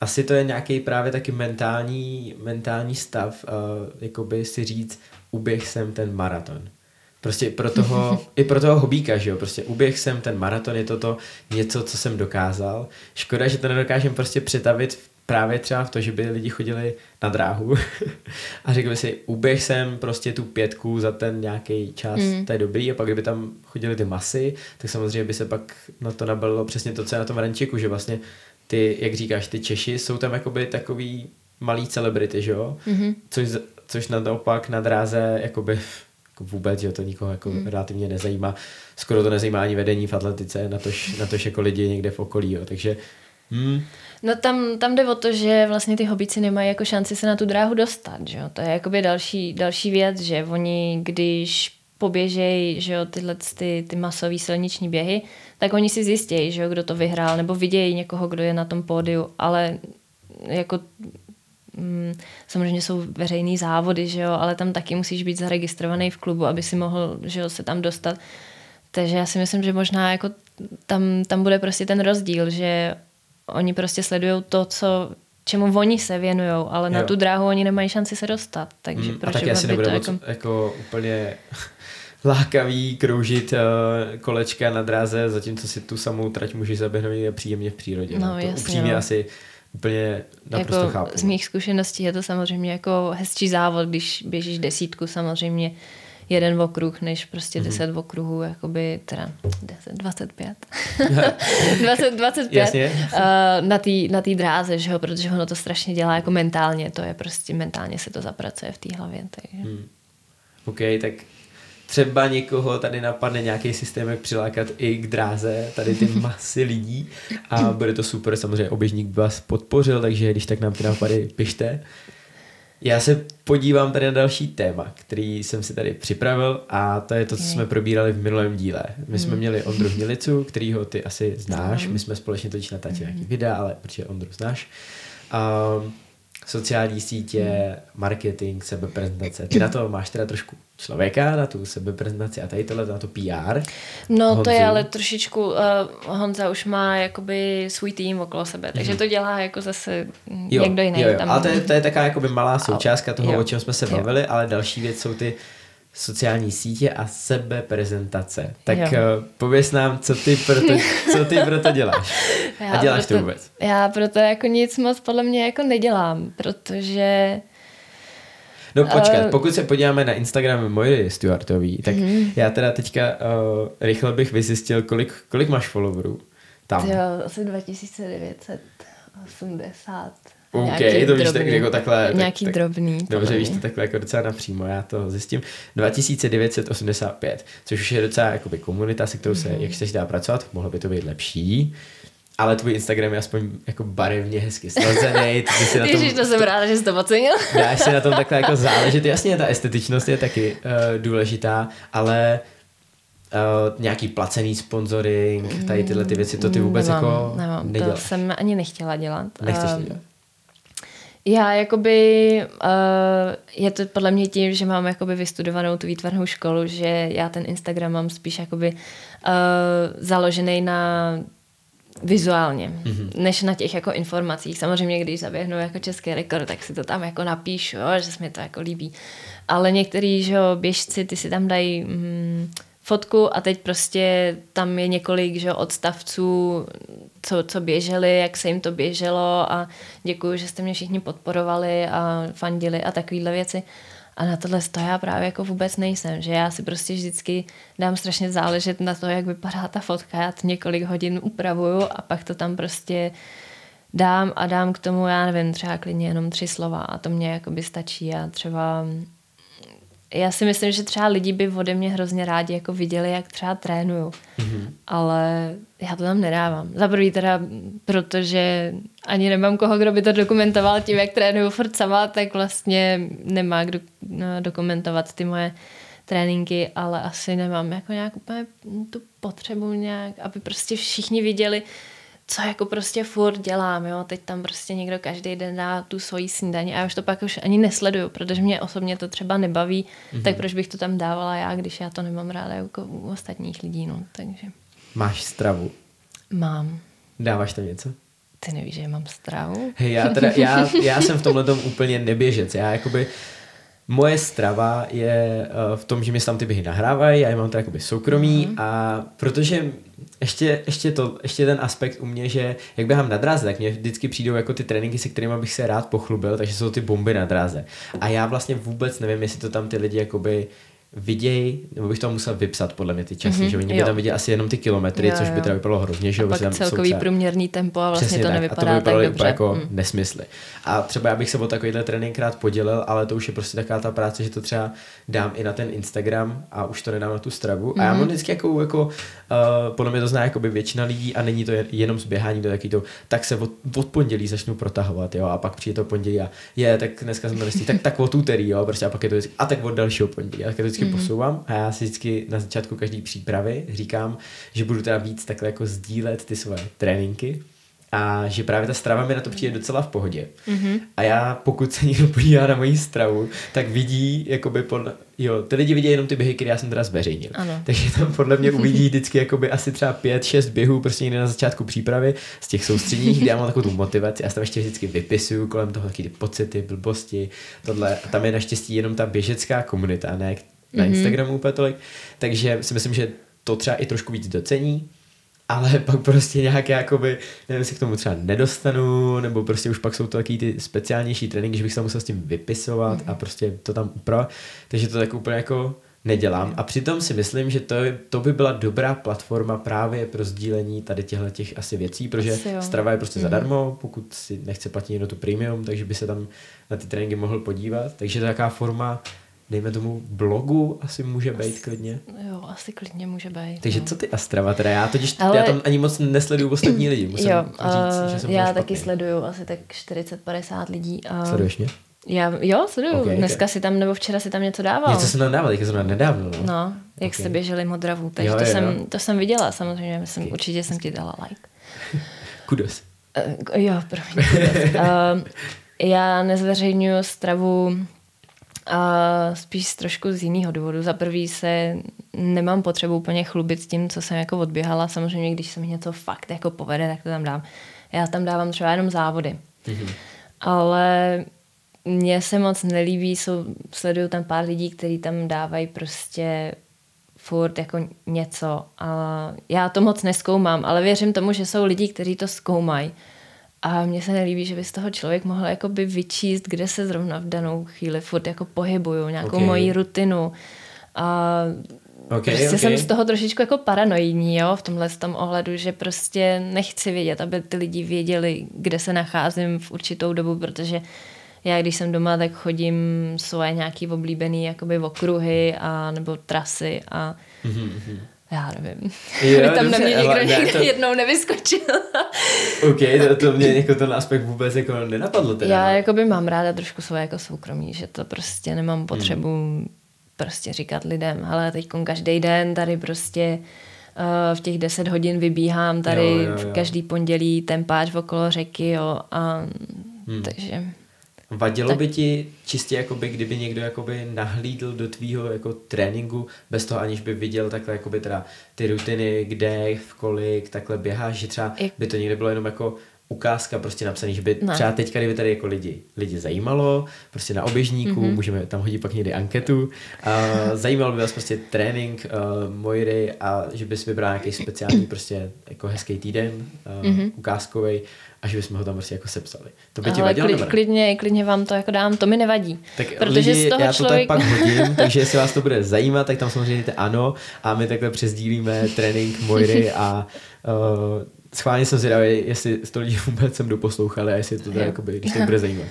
asi to je nějaký právě taky mentální, mentální stav, uh, jakoby si říct, uběh jsem ten maraton. Prostě pro toho, *laughs* i pro toho hobíka, že jo, prostě uběh jsem ten maraton, je to to něco, co jsem dokázal. Škoda, že to nedokážem prostě přetavit právě třeba v to, že by lidi chodili na dráhu *laughs* a řekli si, uběh jsem prostě tu pětku za ten nějaký čas, mm. to je dobrý a pak kdyby tam chodili ty masy, tak samozřejmě by se pak na to nabalilo přesně to, co je na tom rančíku, že vlastně ty, jak říkáš, ty Češi jsou tam jakoby takový malý celebrity, že jo? Mm-hmm. Což, což naopak na dráze jakoby jako vůbec, že to nikoho jako mm. relativně nezajímá. Skoro to nezajímá ani vedení v atletice, na tož, na tož jako lidi někde v okolí, jo. takže Hmm. No tam, tam jde o to, že vlastně ty hobici nemají jako šanci se na tu dráhu dostat, že jo? To je jakoby další, další věc, že oni, když poběžejí, že jo, tyhle ty, ty masové silniční běhy, tak oni si zjistějí, že jo, kdo to vyhrál, nebo vidějí někoho, kdo je na tom pódiu, ale jako mm, samozřejmě jsou veřejný závody, že jo, ale tam taky musíš být zaregistrovaný v klubu, aby si mohl, že jo, se tam dostat. Takže já si myslím, že možná jako tam, tam bude prostě ten rozdíl, že oni prostě sledují to, co čemu oni se věnují, ale jo. na tu dráhu oni nemají šanci se dostat. Takže mm, proč a taky asi nebude jako... jako úplně *laughs* lákavý kroužit uh, kolečka na dráze, zatímco si tu samou trať můžeš zaběhnout příjemně v přírodě. No, no. To jasně, upřímně no. asi úplně naprosto jako chápu. Z mých zkušeností je to samozřejmě jako hezčí závod, když běžíš desítku samozřejmě jeden okruh, než prostě mhm. deset mm-hmm. okruhů, jakoby teda 10, 25. 20, 25 Jasně. Uh, na té na tý dráze, že jo, protože ono to strašně dělá jako mentálně, to je prostě mentálně se to zapracuje v té hlavě. Takže. Hmm. OK, tak třeba někoho tady napadne nějaký systém, jak přilákat i k dráze, tady ty *laughs* masy lidí a bude to super, samozřejmě oběžník by vás podpořil, takže když tak nám ty nápady pište. Já se podívám tady na další téma, který jsem si tady připravil a to je to, co jsme probírali v minulém díle. My jsme hmm. měli Ondru Hnilicu, kterýho ty asi znáš, my jsme společně točili natáčeli nějaký hmm. videa, ale protože Ondru znáš. Um, sociální sítě, marketing, sebeprezentace. Ty na to máš teda trošku člověka, na tu sebeprezentaci a tady tohle na to PR. No Honzu. to je ale trošičku, uh, Honza už má jakoby svůj tým okolo sebe, takže mm. to dělá jako zase jo, někdo jiný. Jo, jo. Tam... Ale to je, to je taková jakoby malá součástka toho, jo. o čem jsme se bavili, jo. ale další věc jsou ty sociální sítě a sebeprezentace. Tak jo. uh, pověs nám, co ty pro to, co ty pro to děláš. *laughs* Já a děláš proto, to vůbec? Já proto jako nic moc podle mě jako nedělám, protože... No počkat, uh, pokud se podíváme na Instagram Moiry Stuartový, tak uh-huh. já teda teďka uh, rychle bych vyzjistil, kolik, kolik máš followerů tam. Jo, asi 2980. OK, nějaký to víš tak, jako takhle. Nějaký tak, drobný. Dobře, víš to takhle jako docela napřímo, já to zjistím. 2985, což už je docela jakoby komunita, se kterou se, mm. jak se dá pracovat, mohlo by to být lepší. Ale tvůj Instagram je aspoň jako barevně hezky slazený. Ty si na tom, Ježiš, to jsem ráda, že jsi to ocenil. dáš si na tom takhle jako *laughs* záležet. Jasně, ta estetičnost je taky uh, důležitá, ale Uh, nějaký placený sponsoring, tady tyhle ty věci, to ty vůbec nemám, jako nemám, neděláš. To jsem ani nechtěla dělat. Nechceš uh, dělat. Já jakoby, uh, je to podle mě tím, že mám jakoby vystudovanou tu výtvarnou školu, že já ten Instagram mám spíš jakoby uh, založený na vizuálně, mm-hmm. než na těch jako informacích. Samozřejmě, když zaběhnu jako český rekord, tak si to tam jako napíšu, že se mi to jako líbí. Ale některý, že běžci, ty si tam dají mm, fotku a teď prostě tam je několik že, odstavců, co, co běželi, jak se jim to běželo a děkuji, že jste mě všichni podporovali a fandili a takovéhle věci. A na tohle to já právě jako vůbec nejsem, že já si prostě vždycky dám strašně záležet na to, jak vypadá ta fotka, já to několik hodin upravuju a pak to tam prostě dám a dám k tomu, já nevím, třeba klidně jenom tři slova a to mě jakoby stačí a třeba já si myslím, že třeba lidi by ode mě hrozně rádi jako viděli, jak třeba trénuju. Mm-hmm. Ale já to tam nedávám. Za prvý teda, protože ani nemám koho, kdo by to dokumentoval tím, jak trénuju furt sama, tak vlastně nemá kdo no, dokumentovat ty moje tréninky, ale asi nemám jako nějak úplně tu potřebu nějak, aby prostě všichni viděli, co jako prostě furt dělám, jo, teď tam prostě někdo každý den dá tu svoji snídaní a já už to pak už ani nesleduju, protože mě osobně to třeba nebaví, mm-hmm. tak proč bych to tam dávala já, když já to nemám ráda jako u ostatních lidí, no, takže. Máš stravu? Mám. Dáváš tam něco? Ty nevíš, že mám stravu? Hej, já, teda, já, *laughs* já jsem v tomhle tom úplně neběžec, já jakoby Moje strava je uh, v tom, že mi tam ty běhy nahrávají, já je mám to jakoby soukromí mm-hmm. a protože ještě, ještě, to, ještě ten aspekt u mě, že jak běhám na dráze, tak mě vždycky přijdou jako ty tréninky, se kterými bych se rád pochlubil, takže jsou ty bomby na dráze. A já vlastně vůbec nevím, jestli to tam ty lidi jakoby viděj, nebo bych to musel vypsat podle mě ty časy, mm-hmm, že oni by jo. tam viděli asi jenom ty kilometry, Jo, což by teda vypadalo hrozně, že A pak tam jsou celkový třeba- průměrný tempo a vlastně Přesně to tak. nevypadá a to by vypadalo tak úplně dobře. jako Mm. nesmysly. A třeba já bych se o takovýhle trénink rád podělil, ale to už je prostě taková ta práce, že to třeba dám i na ten Instagram a už to nedám na tu stravu. A já Mhm. mám vždycky jako, jako uh, podle mě to zná jakoby většina lidí a není to jen- jenom zběhání do taky to, tak se od, od pondělí začnu protahovat, jo, a pak přijde to pondělí a je, tak dneska jsem to nestih, tak, tak od úterý, jo, prostě a pak je to vždycky, a tak od dalšího pondělí. A tak to vždycky Mhm. posouvám a já si vždycky na začátku každý přípravy říkám, že budu teda víc takhle jako sdílet ty svoje tréninky, a že právě ta strava mi na to přijde docela v pohodě. Mhm. A já, pokud se někdo podívá na moji stravu, tak vidí, jakoby pod, jo, ty lidi vidí jenom ty běhy, které já jsem teda zveřejnil. Ano. Takže tam podle mě *laughs* uvidí vždycky jakoby asi třeba pět, šest běhů prostě někde na začátku přípravy z těch soustředních, kde já mám takovou tu motivaci a tam ještě vždycky vypisuju kolem toho taky ty pocity, blbosti, tohle. A tam je naštěstí jenom ta běžecká komunita, ne na Mhm. Instagramu úplně tolik. Takže si myslím, že to třeba i trošku víc docení, ale *laughs* pak prostě nějaké jakoby, nevím, jestli k tomu třeba nedostanu, nebo prostě už pak jsou to taky ty speciálnější tréninky, že bych se musel s tím vypisovat a prostě to tam upravovat, takže to tak úplně jako nedělám a přitom si myslím, že to, to by byla dobrá platforma právě pro sdílení tady těchto těch asi věcí, protože Asi jo. Strava je prostě Mhm. zadarmo, pokud si nechce platit někdo tu premium, takže by se tam na ty tréninky mohl podívat, takže to je taková forma dejme tomu blogu asi může být klidně. Jo, asi klidně může být. Takže no. co ty Astrava teda? Já totiž, Ale- já tam ani moc nesleduju ostatní lidi, musím jo, říct, že jsem uh, já taky sleduju asi tak 40-50 lidí. A Sleduješ mě? Já, jo, sleduju. Ok, Okay, ok. Dneska si tam, nebo včera si tam něco dával. Něco jsem tam dával, teďka jsem tam nedávno. No. No, jak Ok. jste běželi modravu. Takže Jo, to, jo, jsem, jo. to jsem viděla samozřejmě. Jsem, Ok. Určitě jsem ti dala like. *laughs* Kudos. Uh, jo, promiň. uh, *laughs* já nezveřejňuji stravu a spíš z trošku z jiného důvodu. Za prvý se nemám potřebu úplně chlubit s tím, co jsem jako odběhala. Samozřejmě, když se mi něco fakt jako povede, tak to tam dám. Já tam dávám třeba jenom závody. Mhm. Ale mně se moc nelíbí, jsou, sleduju tam pár lidí, kteří tam dávají prostě furt jako něco. A já to moc neskoumám, ale věřím tomu, že jsou lidi, kteří to zkoumají. A mně se nelíbí, že by z toho člověk mohl jakoby vyčíst, kde se zrovna v danou chvíli furt jako pohybuju, nějakou Ok. okay. moji rutinu. A Ok, prostě ok. jsem z toho trošičku jako paranoidní, jo, v tomhle tom ohledu, že prostě nechci vědět, aby ty lidi věděli, kde se nacházím v určitou dobu, protože já, když jsem doma, tak chodím svoje nějaký oblíbený jakoby okruhy a nebo trasy a Mhm, mhm. Já nevím. Jo, Aby tam na dobře, mě někdo ale ne, to- jednou nevyskočil. OK, to, to mě jako ten aspekt vůbec jako nenapadlo teda. Já jakoby mám ráda trošku svoje jako soukromí, že to prostě nemám potřebu hmm. prostě říkat lidem, ale teď každý den tady prostě uh, v těch 10 hodin vybíhám tady Jo, jo, jo. každý pondělí tempáč okolo řeky, jo, a hmm. takže Vadilo Tak- by ti čistě, jakoby, kdyby někdo jakoby nahlídl do tvýho jako tréninku, bez toho aniž by viděl takhle jakoby teda ty rutiny, kde, v kolik, takhle běháš, že třeba by to někde bylo jenom jako ukázka prostě napsaný, že by Ne. třeba teďka, kdyby tady jako lidi, lidi zajímalo, prostě na oběžníku, Mhm. mm-hmm. můžeme tam hodit pak někdy anketu, a *laughs* zajímal by vás prostě trénink uh, Mojry a že bys vybral nějaký speciální *clears throat* prostě jako hezký týden, uh, Mhm. mm-hmm. ukázkový a že bychom ho tam prostě jako sepsali. To by ti vadilo klid, klidně, klidně vám to jako dám, to mi nevadí. Tak protože lidi, z toho já to člověk... tak pak hodím, *laughs* takže jestli vás to bude zajímat, tak tam samozřejmě ano a my takhle přezdílíme trénink Mojry a uh, schválně jsem zvědavý, jestli to lidi vůbec sem doposlouchali a jestli to teda, jakoby, když to bude zajímat. Uh,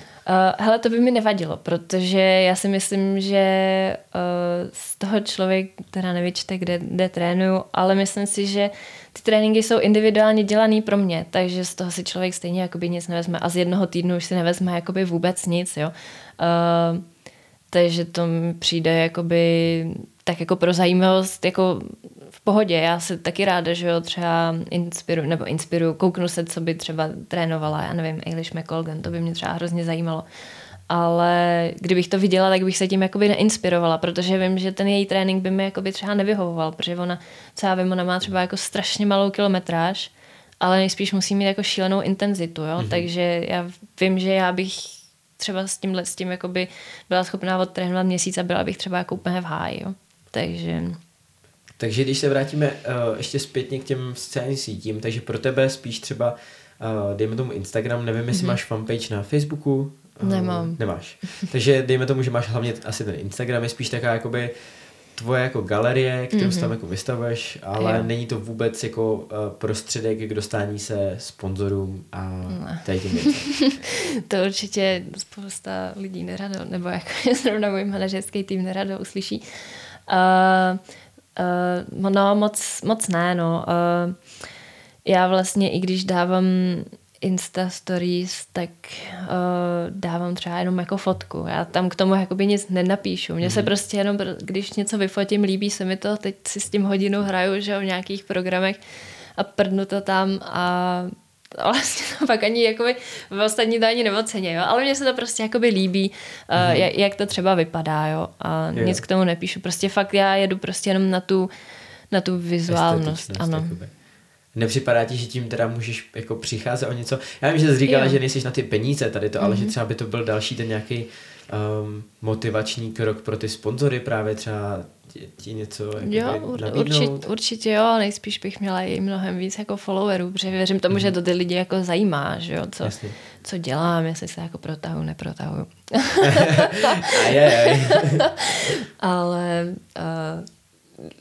*laughs* hele, to by mi nevadilo, protože já si myslím, že uh, z toho člověk teda nevyčte, kde, kde trénuju, ale myslím si, že ty tréninky jsou individuálně dělaný pro mě, takže z toho si člověk stejně jakoby nic nevezme a z jednoho týdnu už si nevezme jakoby vůbec nic, jo. Uh, takže to mi přijde jakoby tak jako pro zajímavost, jako v pohodě. Já se taky ráda, že jo, třeba inspiru, nebo inspiruju, kouknu se, co by třeba trénovala, já nevím, Eilish McColgan, to by mě třeba hrozně zajímalo. Ale kdybych to viděla, tak bych se tím jakoby neinspirovala, protože vím, že ten její trénink by mi jakoby třeba nevyhovoval, protože ona, co já vím, ona má třeba jako strašně malou kilometráž, ale nejspíš musí mít jako šílenou intenzitu, jo? Mm-hmm. takže já vím, že já bych třeba s tímhle, s tím jakoby byla schopná odtrénovat měsíc a byla bych třeba jako úplně v háji, jo? takže Takže když se vrátíme uh, ještě zpětně k těm sociálním sítím, takže pro tebe spíš třeba, uh, dejme tomu Instagram, nevím, jestli mm-hmm. máš fanpage na Facebooku? Uh, Nemám. Nemáš. *laughs* Takže dejme tomu, že máš hlavně asi ten Instagram, je spíš taková jakoby tvoje jako galerie, kterou mm-hmm. tam jako vystavuješ, ale jo. není to vůbec jako uh, prostředek k dostání se sponzorům a ne. tady tím *laughs* To určitě spousta lidí nerado, nebo jako *laughs* zrovna můj manažerský tým nerado uslyší. Uh, uh, no moc, moc ne, no. Uh, já vlastně i když dávám Insta stories, tak uh, dávám třeba jenom jako fotku. Já tam k tomu jakoby nic nenapíšu. Mně mm. se mhm. prostě jenom, když něco vyfotím, líbí se mi to, teď si s tím hodinu hraju, že v nějakých programech a prdnu to tam a *laughs* vlastně to pak ani jakoby, v ostatní to ani neocení, jo? ale mně se to prostě jakoby líbí, mm. uh, jak, jak to třeba vypadá, jo, a jo. nic k tomu nepíšu. Prostě fakt já jedu prostě jenom na tu, na tu vizuálnost, ano. Jakoby. Nepřipadá ti, že tím teda můžeš jako přicházet o něco? Já vím, že jsi říkala, jo. že nejsi na ty peníze tady to, mm-hmm. ale že mhm. třeba by to byl další ten nějaký um, motivační krok pro ty sponzory právě třeba ti, ti něco Jo, ur, určitě, určitě jo, nejspíš bych měla i mnohem víc jako followerů, protože věřím tomu, mm-hmm. že to ty lidi jako zajímá, že jo, co, co dělám, jestli se jako protahu, neprotahu. *laughs* *laughs* ale uh,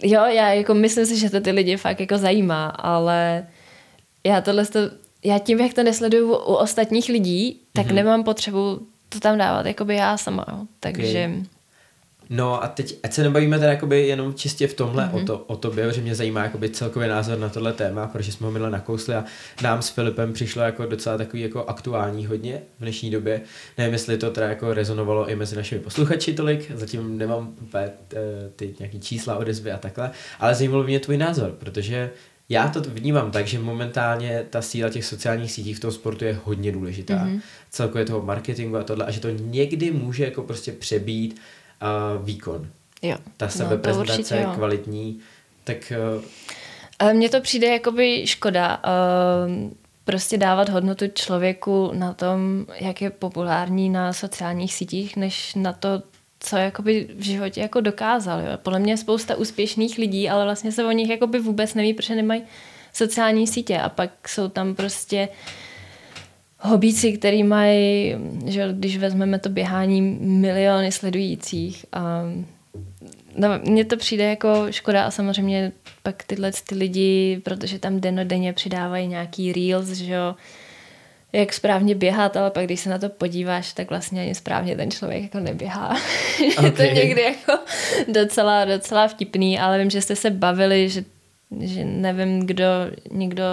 jo, já jako myslím si, že to ty lidi fakt jako zajímá, ale já tohle to, já tím, jak to nesleduju u ostatních lidí, tak mm-hmm. nemám potřebu to tam dávat, jako by já sama, jo. takže... Okay. No a teď, ať se nebavíme teda jakoby jenom čistě v tomhle mm-hmm. o, to, o tobě, že mě zajímá jakoby celkový názor na tohle téma, protože jsme ho minule nakousli a nám s Filipem přišlo jako docela takový jako aktuální hodně v dnešní době. Nevím, jestli to teda jako rezonovalo i mezi našimi posluchači tolik, zatím nemám úplně eh, ty nějaký čísla odezvy a takhle, ale zajímalo mě tvůj názor, protože já to vnímám tak, že momentálně ta síla těch sociálních sítí v tom sportu je hodně důležitá. Mm-hmm. Celkově toho marketingu a tohle, a že to někdy může jako prostě přebít uh, výkon. Jo. Ta sebeprezentace no, kvalitní, tak... Uh... Mně to přijde jakoby škoda. Uh, prostě dávat hodnotu člověku na tom, jak je populární na sociálních sítích, než na to, co jakoby v životě jako dokázal. Jo. Podle mě je spousta úspěšných lidí, ale vlastně se o nich jakoby vůbec neví, protože nemají sociální sítě a pak jsou tam prostě hobíci, který mají, že když vezmeme to běhání, miliony sledujících a no, mně to přijde jako škoda a samozřejmě pak tyhle ty lidi, protože tam denně přidávají nějaký reels, že jo, jak správně běhat, ale pak když se na to podíváš, tak vlastně ani správně ten člověk jako neběhá. Okay. *laughs* je to někdy jako docela, docela vtipný, ale vím, že jste se bavili, že že nevím, kdo někdo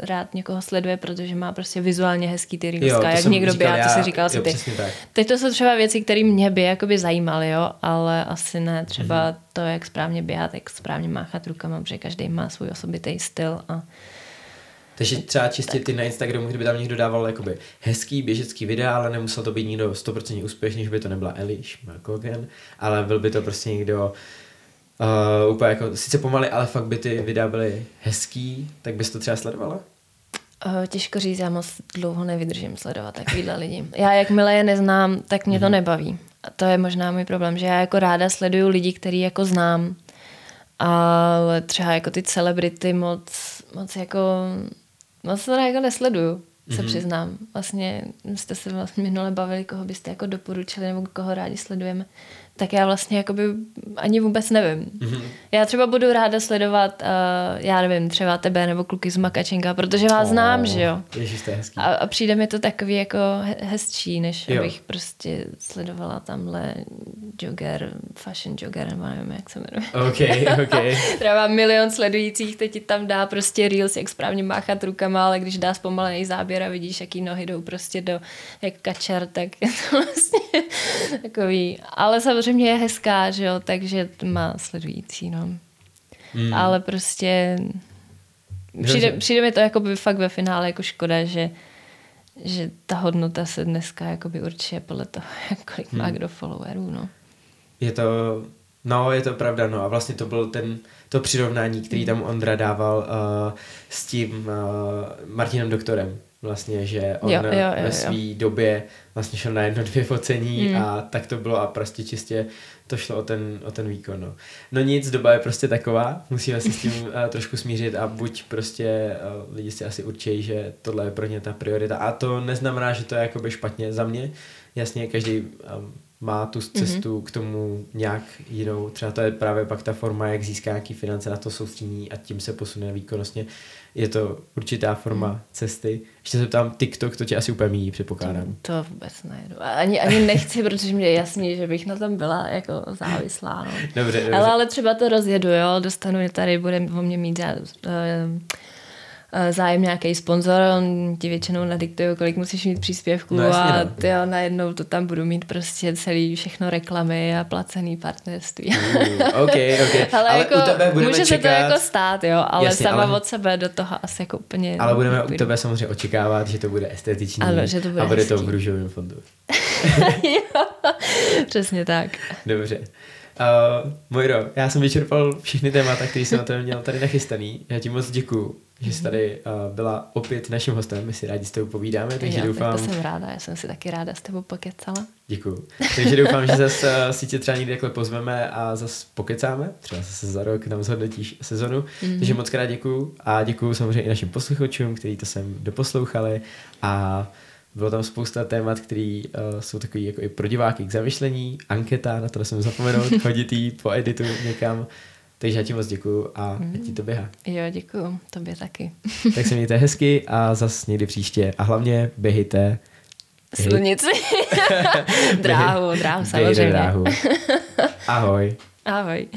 rád někoho sleduje, protože má prostě vizuálně hezký ty reelska, jak někdo říkal, běhá, to si říkal jo, si ty. Tak. Teď to jsou třeba věci, které mě by jakoby zajímaly, jo, ale asi ne třeba mm-hmm. to, jak správně běhat, jak správně máchat rukama, protože každý má svůj osobitý styl a takže třeba čistě ty na Instagramu, kdyby tam někdo dával jakoby hezký běžecký videa, ale nemusel to být někdo 100% úspěšný, že by to nebyla Eliš Kogan, ale byl by to prostě někdo uh, úplně jako, sice pomaly, ale fakt by ty videa byly hezký, tak bys to třeba sledovala? Uh, těžko říct, já moc dlouho nevydržím sledovat takovýhle lidi. Já jakmile je neznám, tak mě to mm nebaví. A to je možná můj problém, že já jako ráda sleduju lidi, který jako znám, ale třeba jako ty celebrity moc, moc jako moc to jako nesleduju, se mm-hmm. přiznám. Vlastně jste se vlastně minule bavili, koho byste jako doporučili nebo koho rádi sledujeme tak já vlastně jakoby ani vůbec nevím. Mm-hmm. Já třeba budu ráda sledovat, uh, já nevím, třeba tebe nebo kluky z Makačenka, protože vás oh, znám, že jo. Ježiš, to je hezký. A, a přijde mi to takový jako hezčí, než jo. abych prostě sledovala tamhle jogger, fashion jogger, nebo nevím, jak se jmenuje. Ok, ok. *laughs* třeba mám milion sledujících, teď ti tam dá prostě reels, jak správně máchat rukama, ale když dá zpomalený záběr a vidíš, jaký nohy jdou prostě do, jak kačar, tak *laughs* je to vlastně takový. Ale samozřejmě samozřejmě je hezká, že jo, takže má sledující, no. Mm. Ale prostě přijde, přijde mi to jako by fakt ve finále jako škoda, že že ta hodnota se dneska jakoby určuje podle toho, *laughs* kolik má hmm. kdo followerů, no. Je to, no je to pravda, no a vlastně to byl ten, to přirovnání, který tam Ondra dával uh, s tím uh, Martinem Doktorem, vlastně, že on jo, jo, jo, ve své době vlastně šel na jedno, dvě focení mm. a tak to bylo a prostě čistě to šlo o ten, o ten výkon. No. no nic, doba je prostě taková, musíme se s tím uh, *laughs* trošku smířit a buď prostě uh, lidi si asi určejí, že tohle je pro ně ta priorita a to neznamená, že to je jakoby špatně za mě. Jasně, každý um, má tu cestu mm-hmm. k tomu nějak jinou. Třeba to je právě pak ta forma, jak získá nějaký finance na to soustředění a tím se posune výkonnostně. Je to určitá forma mm. cesty. Ještě se ptám, TikTok, to tě asi úplně míjí, předpokládám. To, to vůbec nejedu. Ani, ani nechci, protože mě je jasný, že bych na tom byla jako závislá. No. Dobře, dobře. Ale, ale třeba to rozjedu, jo, dostanu je tady, bude o mě mít Eh, zájem nějaký sponzor, on ti většinou nadiktuje, kolik musíš mít příspěvků no, jasně, a no. ty jo, najednou to tam budu mít prostě celý všechno reklamy a placený partnerství. Uh, okay, okay. *laughs* ale, ale jako, u tebe budeme může čekat... se to jako stát, jo, ale jasně, sama ale... od sebe do toho asi jako úplně Ale budeme nepůjdu. u tebe samozřejmě očekávat, že to bude estetiční ano, že to bude a bude hezký. to v růžovém fondu. *laughs* jo, přesně tak. Dobře. Uh, Mojro, já jsem vyčerpal všechny témata, které jsem na to měl tady nachystaný. Já ti moc děkuju, že jsi tady uh, byla opět naším hostem. My si rádi s tebou povídáme, takže jo, doufám... Tak to jsem ráda, já jsem si taky ráda s tebou pokecala. Děkuju. Takže doufám, že zase uh, si tě třeba někdy takhle pozveme a zase pokecáme. Třeba zase za rok nám zhodnotíš sezonu. Mm-hmm. Takže moc krát děkuju a děkuju samozřejmě i našim posluchačům, kteří to sem doposlouchali a bylo tam spousta témat, které uh, jsou takový jako i pro diváky k zamyšlení, anketa, na to jsem zapomenout, *laughs* hodit jí po editu někam. Takže já ti moc děkuju a mm. ti to běhá. Jo, děkuju, tobě taky. tak se mějte hezky a zas někdy příště. A hlavně běhejte. Slunici. *laughs* dráhu, dráhu samozřejmě. dráhu. *laughs* Ahoj. Ahoj.